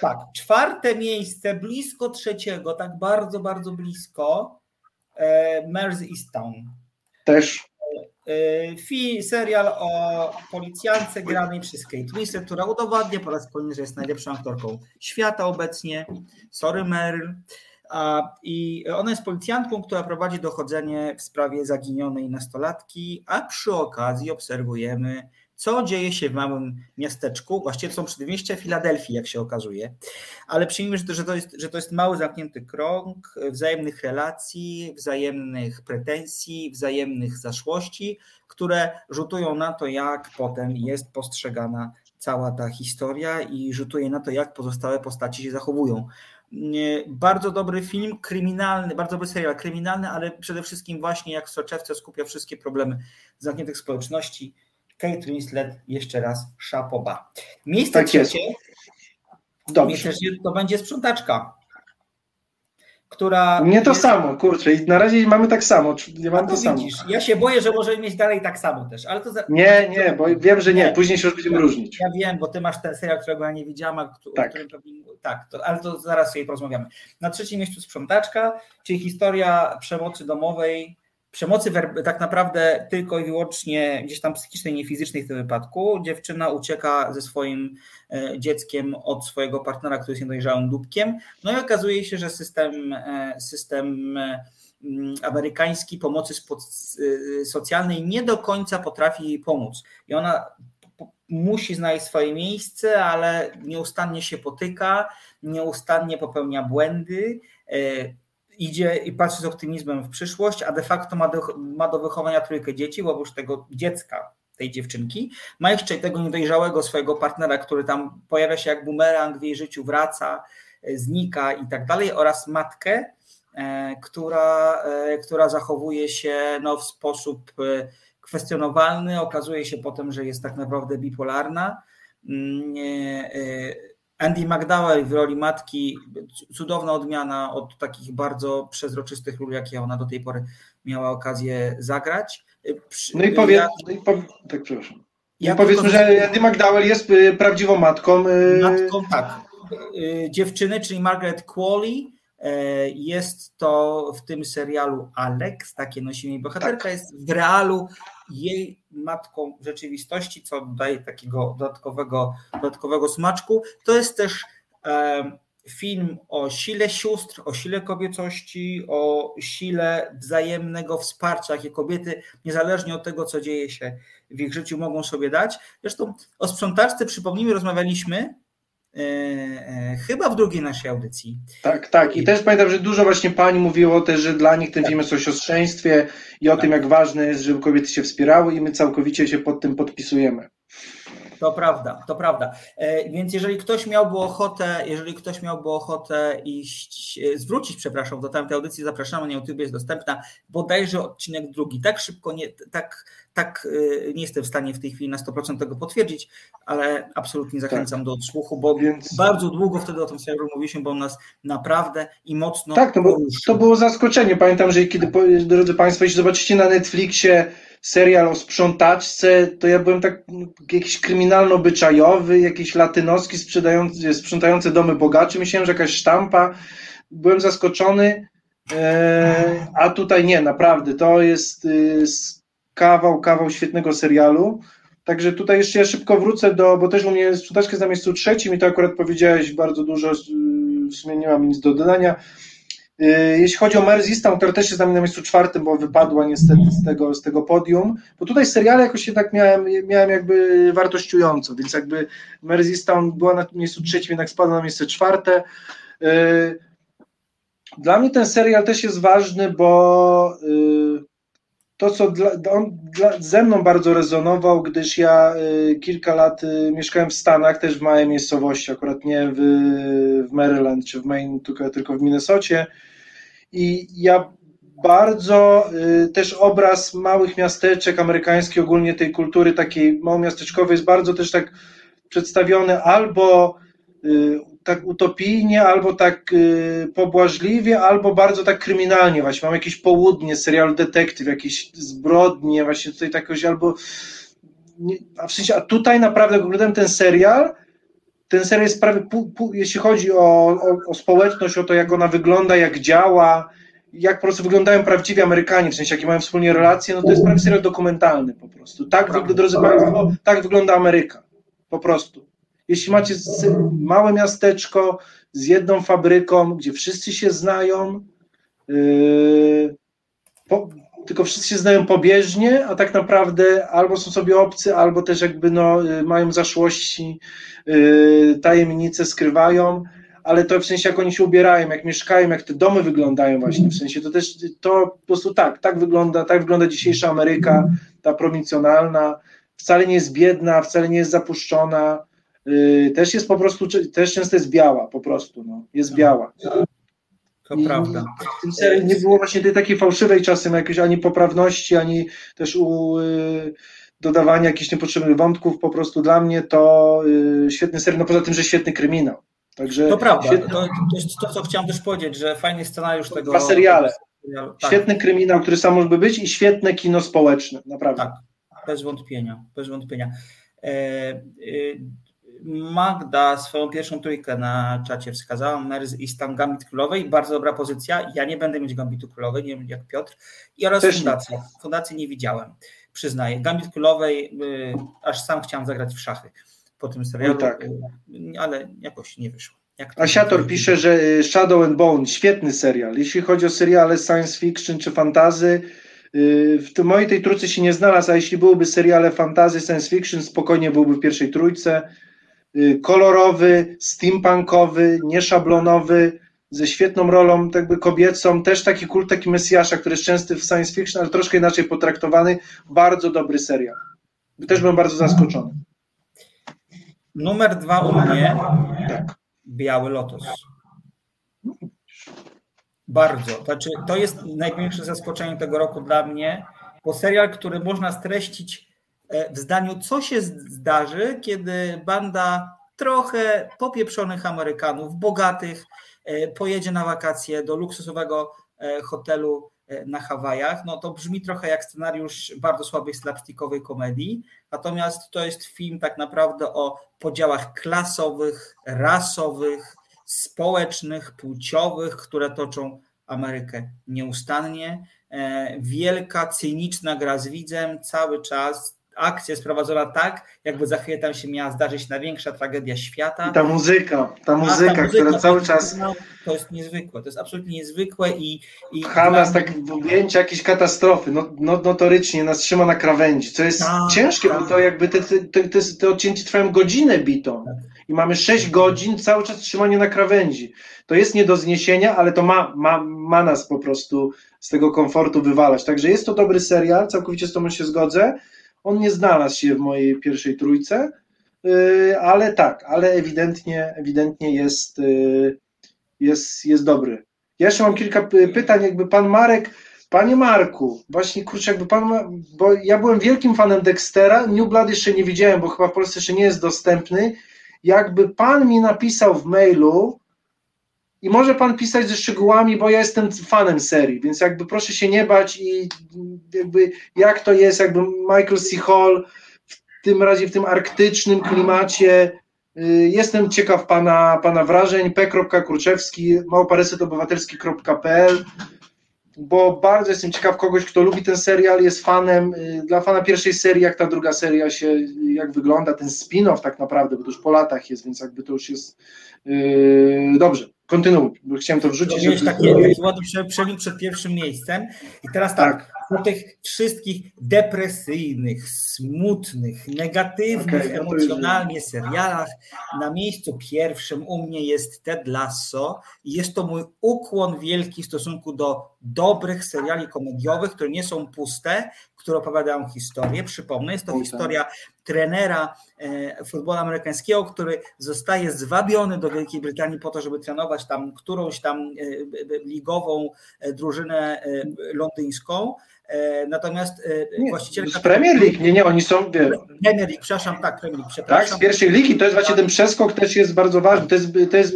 Tak, czwarte miejsce, blisko trzeciego, tak bardzo, bardzo blisko. E, Mers Easttown. Też. E, fi, serial o policjance granej przez Kate Winslet, która udowadnia po raz kolejny, że jest najlepszą aktorką świata obecnie. Sorry Meryl. I ona jest policjantką, która prowadzi dochodzenie w sprawie zaginionej nastolatki, a przy okazji obserwujemy, co dzieje się w małym miasteczku. Właściwie to są przedmieścia Filadelfii, jak się okazuje. Ale przyjmijmy, że to, jest, że to jest mały, zamknięty krąg wzajemnych relacji, wzajemnych pretensji, wzajemnych zaszłości, które rzutują na to, jak potem jest postrzegana cała ta historia i rzutuje na to, jak pozostałe postaci się zachowują. Nie, Bardzo dobry film, kryminalny, bardzo dobry serial kryminalny, ale przede wszystkim właśnie jak w soczewce skupia wszystkie problemy zamkniętych społeczności. Kate Winslet jeszcze raz szapoba. Miejsce Tak jest. trzecie, Dobrze. miejsce trzecie to będzie sprzątaczka, która... Nie to jest- samo, kurczę. I na razie mamy tak samo. Nie A mam to to samo. widzisz, ja się boję, że możemy mieć dalej tak samo też, ale to... Za... Nie, nie, bo wiem, że nie. Nie. Później się już będziemy różnić. Ja wiem, bo ty masz ten serial, którego ja nie widziałam, a Tak. którym. Tak, to, ale to zaraz sobie porozmawiamy. Na trzecim miejscu sprzątaczka, czyli historia przemocy domowej, przemocy tak naprawdę tylko i wyłącznie gdzieś tam psychicznej, nie fizycznej w tym wypadku. Dziewczyna ucieka ze swoim e, dzieckiem od swojego partnera, który jest niedojrzałym dupkiem. No i okazuje się, że system, e, system e, mm, amerykański pomocy socjalnej nie do końca potrafi jej pomóc. I ona musi znaleźć swoje miejsce, ale nieustannie się potyka, nieustannie popełnia błędy, idzie i patrzy z optymizmem w przyszłość, a de facto ma do, ma do wychowania trójkę dzieci, bo oprócz tego dziecka tej dziewczynki, ma jeszcze tego niedojrzałego swojego partnera, który tam pojawia się jak bumerang w jej życiu, wraca, e, znika i tak dalej, oraz matkę, e, która, e, która zachowuje się no, w sposób kwestionowalny. Okazuje się potem, że jest tak naprawdę bipolarna. Andy McDowell w roli matki, cudowna odmiana od takich bardzo przezroczystych ról, jakie ona do tej pory miała okazję zagrać. No i powie, ja- no i tak, przepraszam. ja powiedzmy, tylko- że Andy McDowell jest y, prawdziwą matką. y, Matką, tak. Y, Dziewczyny, czyli Margaret Qualley, jest to w tym serialu Alex, takie nosi jej bohaterka, Tak. jest w realu jej matką rzeczywistości, co daje takiego dodatkowego, dodatkowego smaczku. To jest też film o sile sióstr, o sile kobiecości, o sile wzajemnego wsparcia, jakie kobiety, niezależnie od tego, co dzieje się w ich życiu, mogą sobie dać. Zresztą o sprzątaczce, przypomnijmy, rozmawialiśmy chyba w drugiej naszej audycji. Tak, tak. I też pamiętam, że dużo właśnie pań mówiło też, że dla nich ten film jest o siostrzeństwie i o tym, jak ważne jest, żeby kobiety się wspierały i my całkowicie się pod tym podpisujemy. To prawda, to prawda. E, Więc jeżeli ktoś miałby ochotę, jeżeli ktoś miałby ochotę iść, e, zwrócić, przepraszam, do tamtej audycji, zapraszamy, na YouTube jest dostępna, bodajże odcinek drugi. Tak szybko, nie, tak, tak e, nie jestem w stanie w tej chwili na 100% tego potwierdzić, ale absolutnie zachęcam do odsłuchu, bo Więc- bardzo długo wtedy o tym serialu mówiliśmy, bo on nas naprawdę i mocno Tak, to, było- to było zaskoczenie. Pamiętam, że kiedy, drodzy Państwo, jeśli zobaczycie na Netflixie serial o sprzątaczce, to ja byłem tak mm, jakiś kryminalno-byczajowy, jakiś latynoski sprzedający, sprzątający domy bogaczy. Myślałem, że jakaś sztampa. Byłem zaskoczony, e, a tutaj nie, naprawdę. To jest y, kawał, kawał świetnego serialu. Także tutaj jeszcze ja szybko wrócę do, bo też u mnie sprzątaczka jest na miejscu trzecim i to akurat powiedziałeś bardzo dużo, y, w sumie nie mam nic do dodania. Y, Jeśli chodzi o Merzistą, która też jest na mnie na miejscu czwartym, bo wypadła niestety z tego, z tego podium, bo tutaj seriale jakoś jednak miałem, miałem jakby wartościująco, więc jakby Merzistą była na miejscu trzecim, jednak spadła na miejsce czwarte. Y, Dla mnie ten serial też jest ważny, bo y, to, co dla, on dla, ze mną bardzo rezonował, gdyż ja y, kilka lat y, mieszkałem w Stanach, też w małej miejscowości, akurat nie w, w Maryland czy w Maine, tylko, tylko w Minnesocie. I ja bardzo y, też obraz małych miasteczek amerykańskich, ogólnie tej kultury takiej małomiasteczkowej jest bardzo też tak przedstawiony albo y, tak utopijnie, albo tak y, pobłażliwie, albo bardzo tak kryminalnie właśnie. Mam jakieś południe, serial detektyw, jakieś zbrodnie, właśnie tutaj takoś albo a w sensie, a tutaj naprawdę jak oglądałem ten serial, ten serial jest prawie, pół, pół, jeśli chodzi o, o, o, społeczność, o to jak ona wygląda, jak działa, jak po prostu wyglądają prawdziwi Amerykanie, w sensie jakie mają wspólnie relacje, no to jest prawie serial dokumentalny po prostu. Tak, drodzy Państwo, tak wygląda Ameryka. Po prostu. Jeśli macie małe miasteczko z jedną fabryką, gdzie wszyscy się znają, yy, po, tylko wszyscy się znają pobieżnie, a tak naprawdę albo są sobie obcy, albo też jakby no, yy, mają zaszłości, yy, tajemnice skrywają, ale to w sensie jak oni się ubierają, jak mieszkają, jak te domy wyglądają właśnie, w sensie to też, to po prostu tak, tak wygląda, tak wygląda dzisiejsza Ameryka, ta prowincjonalna, wcale nie jest biedna, wcale nie jest zapuszczona, yy, też jest po prostu, też często jest biała, po prostu, no, jest No. biała. To I prawda. Serialu nie było właśnie tej takiej fałszywej czasem jakiejś ani poprawności, ani też u, yy, dodawania jakichś niepotrzebnych wątków, po prostu dla mnie to yy, świetny serial, no poza tym, że świetny kryminał. Także To prawda. świetny, To, to jest to, co chciałem też powiedzieć, że fajny scenariusz tego. Dwa seriale. tego serialu. Tak, świetny kryminał, który sam może być i świetne kino społeczne, naprawdę. Tak. bez wątpienia. Bez wątpienia. E, e, Magda swoją pierwszą trójkę na czacie wskazała, Merz i stan Gambit Królowej, bardzo dobra pozycja. Ja nie będę mieć Gambitu Królowej, nie wiem jak Piotr. I oraz Też nie. Fundacja. Fundacji nie widziałem, przyznaję. Gambit Królowej, y, aż sam chciałem zagrać w szachy po tym serialu, Oj, tak. y, ale jakoś nie wyszło. Jak to- Asiator pisze, że y, Shadow and Bone, świetny serial. Jeśli chodzi o seriale science fiction czy fantazy, y, w mojej tej trójce się nie znalazł, a jeśli byłyby seriale fantazy, science fiction, spokojnie byłby w pierwszej trójce. Y, Kolorowy, steampunkowy, nieszablonowy, ze świetną rolą tak jakby kobiecą, też taki kult, taki mesjasza, który jest częsty w science fiction, ale troszkę inaczej potraktowany. Bardzo dobry serial. Też byłem bardzo zaskoczony. Numer dwa u mnie, Tak. Biały Lotos. Bardzo. Znaczy, to jest największe zaskoczenie tego roku dla mnie, bo serial, który można streścić w zdaniu, co się zdarzy, kiedy banda trochę popieprzonych Amerykanów, bogatych, e, pojedzie na wakacje do luksusowego e, hotelu e, na Hawajach. No to brzmi trochę jak scenariusz bardzo słabej slapstickowej komedii, natomiast to jest film tak naprawdę o podziałach klasowych, rasowych, społecznych, płciowych, które toczą Amerykę nieustannie. E, Wielka, cyniczna gra z widzem cały czas. Akcja jest prowadzona tak, jakby za chwilę tam się miała zdarzyć największa tragedia świata. I ta muzyka, ta A, muzyka, która cały czas To jest niezwykłe, to jest absolutnie niezwykłe i. i pcha nas tak w objęcia jakiejś katastrofy, no, no, notorycznie nas trzyma na krawędzi, co jest Tak, ciężkie, bo tak. to jakby te, te, te, te, te odcięcia trwają godzinę bitą i mamy 6 godzin cały czas trzymanie na krawędzi. To jest nie do zniesienia, ale to ma, ma, ma nas po prostu z tego komfortu wywalać. Także jest to dobry serial, całkowicie z tobą się zgodzę. On nie znalazł się w mojej pierwszej trójce, yy, ale tak, ale ewidentnie, ewidentnie jest, yy, jest, jest dobry. Ja jeszcze mam kilka py- pytań, jakby pan Marek, panie Marku, właśnie kurczę, jakby pan, bo ja byłem wielkim fanem Dextera, New Blood jeszcze nie widziałem, bo chyba w Polsce jeszcze nie jest dostępny, jakby pan mi napisał w mailu i może pan pisać ze szczegółami, bo ja jestem fanem serii, więc jakby proszę się nie bać i jakby jak to jest, jakby Michael C. Hall w tym razie w tym arktycznym klimacie, y, jestem ciekaw pana, pana wrażeń, p.kurczewski, małparesetobywatelski.pl bo bardzo jestem ciekaw kogoś, kto lubi ten serial, jest fanem, y, dla fana pierwszej serii, jak ta druga seria się, jak wygląda, ten spin-off tak naprawdę, bo to już po latach jest, więc jakby to już jest yy, dobrze, kontynuuj, bo chciałem to wrzucić. Mieć żeby- taki, taki ładny prze- przebieg przed pierwszym miejscem. I teraz tak, Tak. Po tych wszystkich depresyjnych, smutnych, negatywnych już emocjonalnie serialach, na miejscu pierwszym u mnie jest Ted Lasso i jest to mój ukłon wielki w stosunku do dobrych seriali komediowych, które nie są puste, które opowiadają historię. Przypomnę, jest to tak. historia trenera e, futbolu amerykańskiego, który zostaje zwabiony do Wielkiej Brytanii po to, żeby trenować tam którąś tam e, ligową e, drużynę londyńską. E, natomiast nie, właścicielka... Z Premier League, nie, nie, oni są... Wie... Premier League, przepraszam, tak, Premier League, przepraszam. Tak, z pierwszej ligi, to jest właśnie ten przeskok też jest bardzo ważny. To jest, to jest,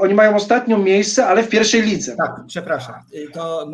oni mają ostatnią miejsce, ale w pierwszej lidze. Tak, przepraszam. To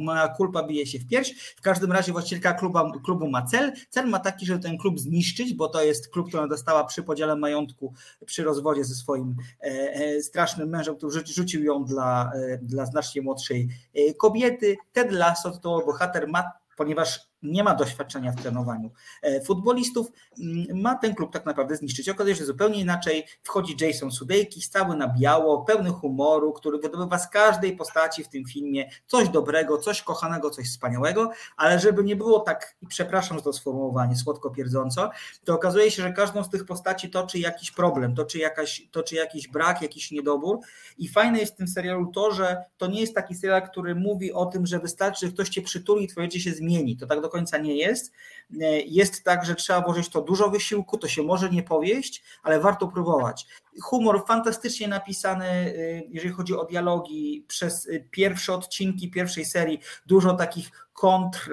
moja kulpa bije się w pierś. W każdym razie właścicielka kluba, klubu ma cel. Cel ma taki, żeby ten klub zniszczyć, bo to jest klub, który dostała przy podziale majątku, przy rozwodzie ze swoim e, e, strasznym mężem, który rzucił ją dla, e, dla znacznie młodszej e, kobiety. Ted Lasso to bohater ma ponieważ nie ma doświadczenia w trenowaniu e, futbolistów, mm, ma ten klub tak naprawdę zniszczyć. Okazuje się, zupełnie inaczej wchodzi Jason Sudeikis, cały na biało, pełny humoru, który wydobywa z każdej postaci w tym filmie coś dobrego, coś kochanego, coś wspaniałego, ale żeby nie było tak, i przepraszam za to sformułowanie, słodko pierdząco, to okazuje się, że każdą z tych postaci toczy jakiś problem, toczy, jakaś, toczy jakiś brak, jakiś niedobór i fajne jest w tym serialu to, że to nie jest taki serial, który mówi o tym, że wystarczy, że ktoś cię przytuli i twoje życie się zmieni. To tak do końca nie jest. E, jest tak, że trzeba włożyć to dużo wysiłku, to się może nie powieść, ale warto próbować. Humor fantastycznie napisany, e, jeżeli chodzi o dialogi, przez e, pierwsze odcinki pierwszej serii, dużo takich kontr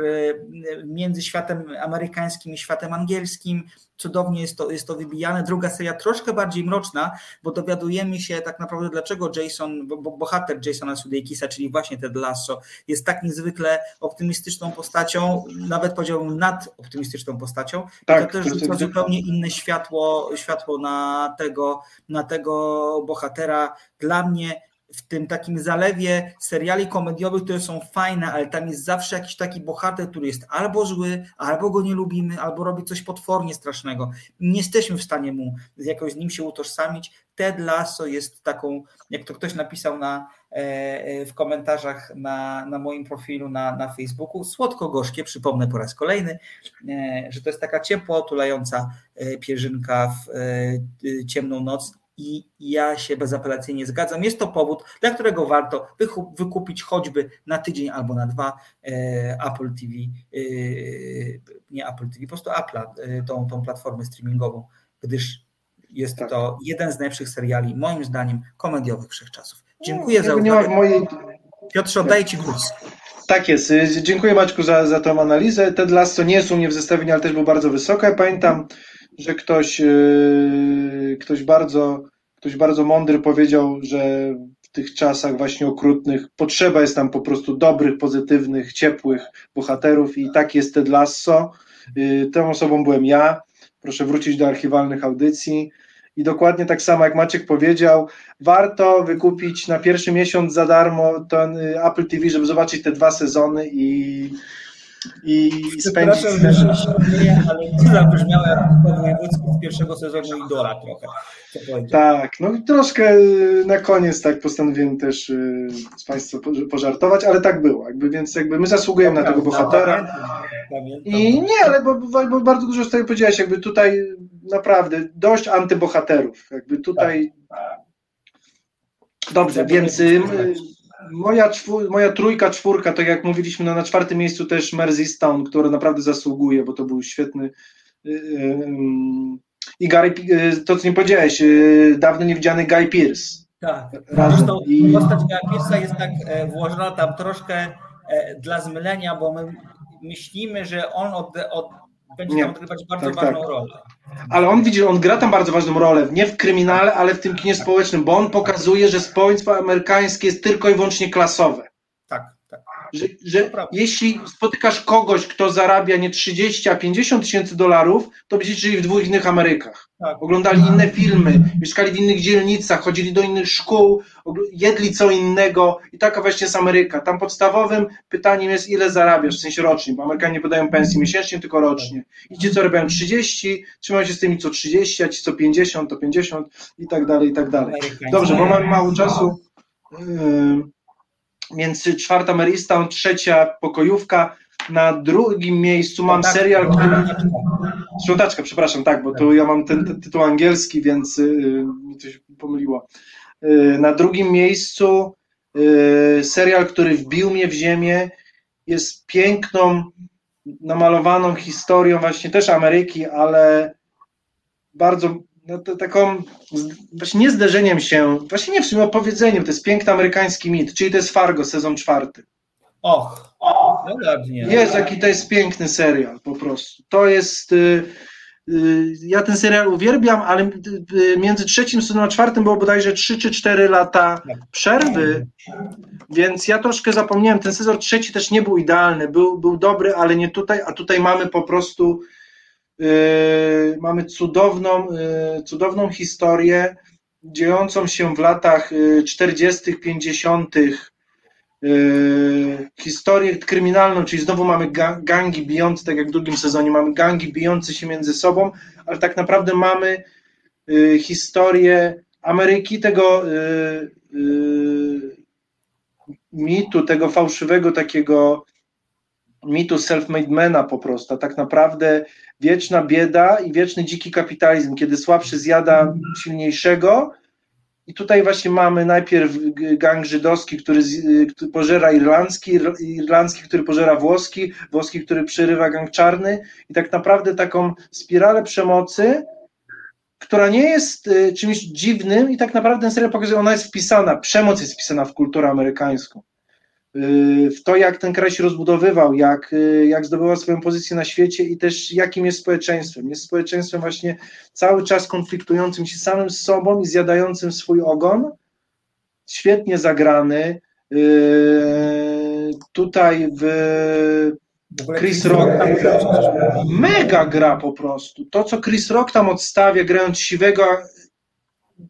między światem amerykańskim i światem angielskim. Cudownie jest to, jest to wybijane. Druga seria troszkę bardziej mroczna, bo dowiadujemy się tak naprawdę, dlaczego Jason, bo, bohater Jasona Sudeikisa, czyli właśnie Ted Lasso, jest tak niezwykle optymistyczną postacią, nawet powiedziałbym nadoptymistyczną postacią. Tak, to też rzuca zupełnie inne światło, światło na tego, na tego bohatera. Dla mnie w tym takim zalewie seriali komediowych, które są fajne, ale tam jest zawsze jakiś taki bohater, który jest albo zły, albo go nie lubimy, albo robi coś potwornie strasznego. Nie jesteśmy w stanie mu jakoś z nim się utożsamić. Ted Lasso jest taką, jak to ktoś napisał na, e, e, w komentarzach na, na moim profilu na, na Facebooku, słodko-gorzkie, przypomnę po raz kolejny, e, że to jest taka ciepło otulająca pierzynka w ciemną noc i ja się bezapelacyjnie zgadzam. Jest to powód, dla którego warto wykupić choćby na tydzień albo na dwa e, Apple TV, e, nie Apple TV, po prostu Apple, e, tą, tą platformę streamingową, gdyż jest tak. to jeden z najlepszych seriali, moim zdaniem, komediowych wszechczasów. Dziękuję no, za uwagę. Mojej... Piotrze, oddaję Ci głos. Tak jest. Dziękuję Maćku za, za tą analizę. Ted Lasso nie jest u mnie w zestawieniu, ale też był bardzo wysoki. Ja pamiętam, że ktoś, yy, ktoś, bardzo, ktoś bardzo mądry powiedział, że w tych czasach właśnie okrutnych potrzeba jest tam po prostu dobrych, pozytywnych, ciepłych bohaterów i tak jest Ted Lasso. Yy, tą osobą byłem ja. Proszę wrócić do archiwalnych audycji. I dokładnie tak samo jak Maciek powiedział, warto wykupić na pierwszy miesiąc za darmo ten y, Apple TV, żeby zobaczyć te dwa sezony i i spędzić... Przepraszam, że ale to zabrzmiało jak wojewódzki z pierwszego sezonu Idola trochę. Tak, no troszkę na koniec tak postanowiłem też y, z Państwa pożartować, ale tak było, jakby, więc jakby my zasługujemy na tego bohatera. I nie, ale bo, bo bardzo dużo z tego powiedziałeś, jakby tutaj naprawdę dość antybohaterów, jakby tutaj... Tak. Dobrze, więc moja, czwór, moja trójka, czwórka, tak jak mówiliśmy, no na czwartym miejscu też Mersey Stone, który naprawdę zasługuje, bo to był świetny. Y, y, y, I Gary, to co nie powiedziałeś, dawno niewidziany Guy Pearce. Tak, zresztą I... postać Guy Pearce'a jest tak e, włożona tam troszkę e, dla zmylenia, bo my myślimy, że on od, od będzie nie. tam odgrywać bardzo tak, ważną tak. rolę. Ale on widzi, on gra tam bardzo ważną rolę, nie w kryminale, ale w tym kinie społecznym, bo on pokazuje, że społeczeństwo amerykańskie jest tylko i wyłącznie klasowe. Tak, tak. Że, że jeśli spotykasz kogoś, kto zarabia nie 30, a 50 tysięcy dolarów, to będziecie żyli w dwóch innych Amerykach. Tak. Oglądali inne filmy, mieszkali w innych dzielnicach, chodzili do innych szkół, jedli co innego i taka właśnie jest Ameryka. Tam podstawowym pytaniem jest, ile zarabiasz, w sensie rocznie, bo Amerykanie podają pensji miesięcznie, tylko rocznie. I ci, co robią 30, trzymają się z tymi, co 30, a ci, co 50, to 50 i tak dalej, i tak dalej. Dobrze, bo mamy mało czasu. Więc czwarta Mary trzecia pokojówka, na drugim miejscu mam serial, który... Przepraszam, tak, bo tu ja mam ten, ten tytuł angielski, więc yy, mi coś pomyliło. Yy, na drugim miejscu yy, serial, który wbił mnie w ziemię, jest piękną, namalowaną historią właśnie też Ameryki, ale bardzo no, to, taką, właśnie nie zderzeniem się, właśnie nie w sumie opowiedzeniem, to jest piękny amerykański mit, czyli to jest Fargo, sezon czwarty. Och, och No ładnie. Jest, jaki to jest piękny serial po prostu. To jest. y, y, Ja ten serial uwielbiam, ale y, między trzecim sezonem a czwartym było bodajże 3 czy 4 lata przerwy, więc ja troszkę zapomniałem. Ten sezon trzeci też nie był idealny, był, był dobry, ale nie tutaj, a tutaj mamy po prostu y, mamy cudowną, y, cudowną historię dziejącą się w latach y, 40., 50. Yy, historię kryminalną, czyli znowu mamy ga- gangi bijące, tak jak w drugim sezonie, mamy gangi bijące się między sobą, ale tak naprawdę mamy historię Ameryki, tego mitu, tego fałszywego takiego mitu self-made mana po prostu, tak naprawdę wieczna bieda i wieczny dziki kapitalizm, kiedy słabszy zjada silniejszego, i tutaj właśnie mamy najpierw gang żydowski, który, z- który pożera irlandzki, ir- irlandzki, który pożera włoski, włoski, który przerywa gang czarny i tak naprawdę taką spiralę przemocy, która nie jest y, czymś dziwnym i tak naprawdę ten serial pokazuje, ona jest wpisana, przemoc jest wpisana w kulturę amerykańską. Y, W to, jak ten kraj się rozbudowywał, jak, y, jak zdobywał swoją pozycję na świecie i też jakim jest społeczeństwem. Jest społeczeństwem właśnie cały czas konfliktującym się samym z sobą i zjadającym swój ogon. Świetnie zagrany. Yy, tutaj w ogóle Chris Rock mega gra po prostu. To, co Chris Rock tam odstawia, grając siwego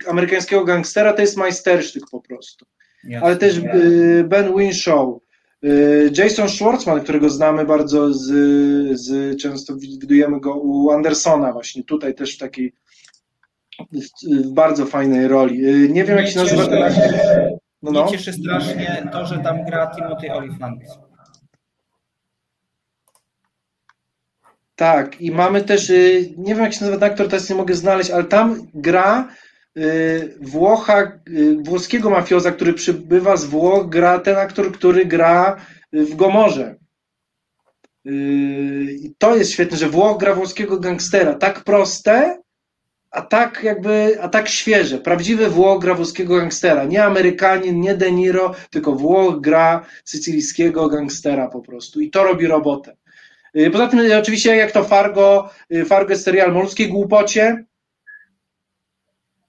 amerykańskiego gangstera, to jest majstersztyk po prostu. Jasne. Ale też yy, Ben Winshaw, yy, Jason Schwartzman, którego znamy bardzo z, z często widujemy go u Andersona właśnie, tutaj też w takiej w, bardzo fajnej roli. Yy, Nie wiem jak się nazywa ten aktor. No, no. Mnie cieszy strasznie to, że tam gra Timothy Olyphant. Tak, i mamy też, y, nie wiem jak się nazywa ten aktor, teraz nie mogę znaleźć, ale tam gra y, Włocha, y, włoskiego mafioza, który przybywa z Włoch, gra ten aktor, który gra y, w Gomorze. Y, I to jest świetne, że Włoch gra włoskiego gangstera. Tak proste, a tak jakby, a tak świeże. Prawdziwy Włoch gra włoskiego gangstera. Nie Amerykanin, nie De Niro, tylko Włoch gra sycylijskiego gangstera po prostu. I to robi robotę. Y, Poza tym y, oczywiście jak to Fargo, y, Fargo jest serial o ludzkiej głupocie,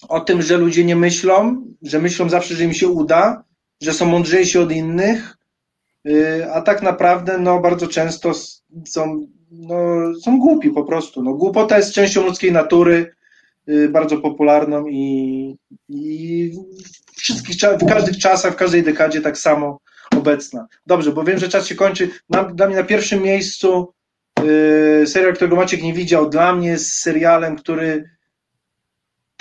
o tym, że ludzie nie myślą, że myślą zawsze, że im się uda, że są mądrzejsi od innych, y, a tak naprawdę no, bardzo często są, no, są głupi po prostu. No, głupota jest częścią ludzkiej natury, y, bardzo popularną i, i wszystkich, w każdych czasach, w każdej dekadzie tak samo obecna. Dobrze, bo wiem, że czas się kończy. Na, dla mnie na pierwszym miejscu yy, serial, którego Maciek nie widział, dla mnie jest serialem, który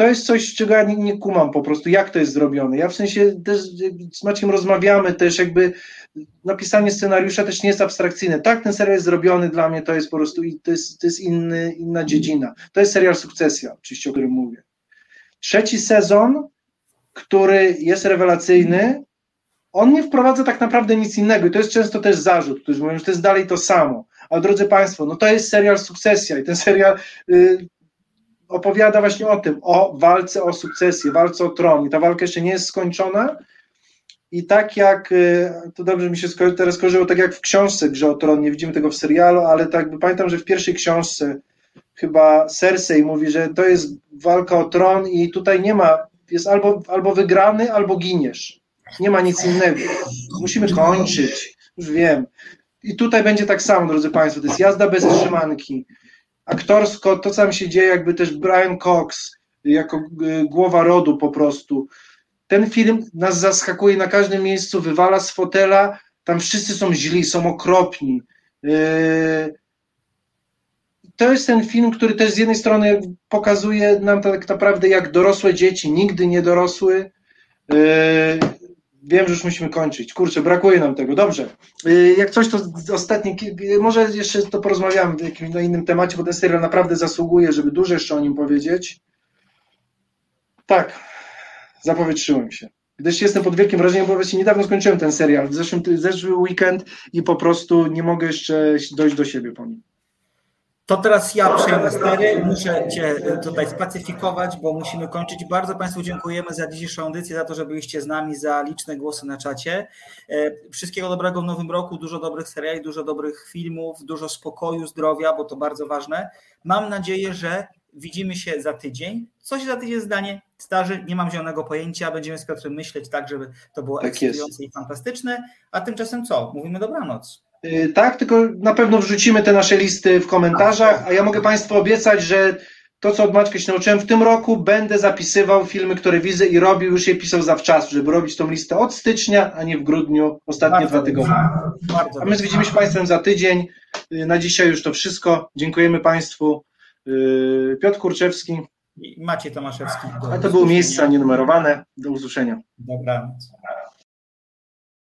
to jest coś, czego ja nie, nie kumam po prostu, jak to jest zrobione. Ja w sensie też z Maciekiem rozmawiamy, też jakby napisanie scenariusza też nie jest abstrakcyjne. Tak, ten serial jest zrobiony dla mnie, to jest po prostu, to jest, to jest inny, inna dziedzina. To jest serial Sukcesja, oczywiście, o którym mówię. Trzeci sezon, który jest rewelacyjny, on nie wprowadza tak naprawdę nic innego i to jest często też zarzut, którzy mówią, że to jest dalej to samo. Ale drodzy Państwo, no to jest serial Sukcesja i ten serial y, opowiada właśnie o tym, o walce o sukcesję, walce o tron i ta walka jeszcze nie jest skończona i tak jak, y, to dobrze mi się teraz skojarzyło, tak jak w książce Grze o Tron, nie widzimy tego w serialu, ale tak by pamiętam, że w pierwszej książce chyba Cersei mówi, że to jest walka o tron i tutaj nie ma, jest albo, albo wygrany, albo giniesz. Nie ma nic innego. Musimy kończyć. Już wiem. I tutaj będzie tak samo, drodzy Państwo. To jest jazda bez trzymanki. Aktorsko, to co tam się dzieje, jakby też Brian Cox, jako y, głowa rodu po prostu. Ten film nas zaskakuje na każdym miejscu, wywala z fotela. Tam wszyscy są źli, są okropni. Yy, to jest ten film, który też z jednej strony pokazuje nam tak naprawdę, jak dorosłe dzieci nigdy nie dorosły. Wiem, że już musimy kończyć. Kurczę, brakuje nam tego. Dobrze. Yy, Jak coś, to ostatnie, ki- może jeszcze to porozmawiamy w jakimś na innym temacie, bo ten serial naprawdę zasługuje, żeby dużo jeszcze o nim powiedzieć. Tak, zapowietrzyłem się. Gdyż jestem pod wielkim wrażeniem, bo właśnie niedawno skończyłem ten serial, w zeszłym, zeszły weekend i po prostu nie mogę jeszcze dojść do siebie po nim. To teraz ja przejmę stery. Muszę Cię tutaj spacyfikować, bo musimy kończyć. Bardzo Państwu dziękujemy za dzisiejszą audycję, za to, że byliście z nami, za liczne głosy na czacie. E, Wszystkiego dobrego w nowym roku, dużo dobrych seriali, dużo dobrych filmów, dużo spokoju, zdrowia, bo to bardzo ważne. Mam nadzieję, że widzimy się za tydzień. Co się za tydzień zdanie zdarzy, nie mam zielonego pojęcia. Będziemy z Piotrem myśleć tak, żeby to było Tak ekscytujące i fantastyczne. A tymczasem co? Mówimy dobranoc. Y, Tak, tylko na pewno wrzucimy te nasze listy w komentarzach, a ja mogę Państwu obiecać, że to, co od Maćka się nauczyłem, w tym roku będę zapisywał filmy, które widzę i robił, już je pisał zawczasu, żeby robić tą listę od stycznia, a nie w grudniu, ostatnie Bardzo dwa tygodnie. Bardzo A my widzimy się Państwem za tydzień. Y, Na dzisiaj już to wszystko. Dziękujemy Państwu. Y, Piotr Kurczewski, I Maciej Tomaszewski. a to były miejsca nienumerowane. Do usłyszenia. Dobranoc.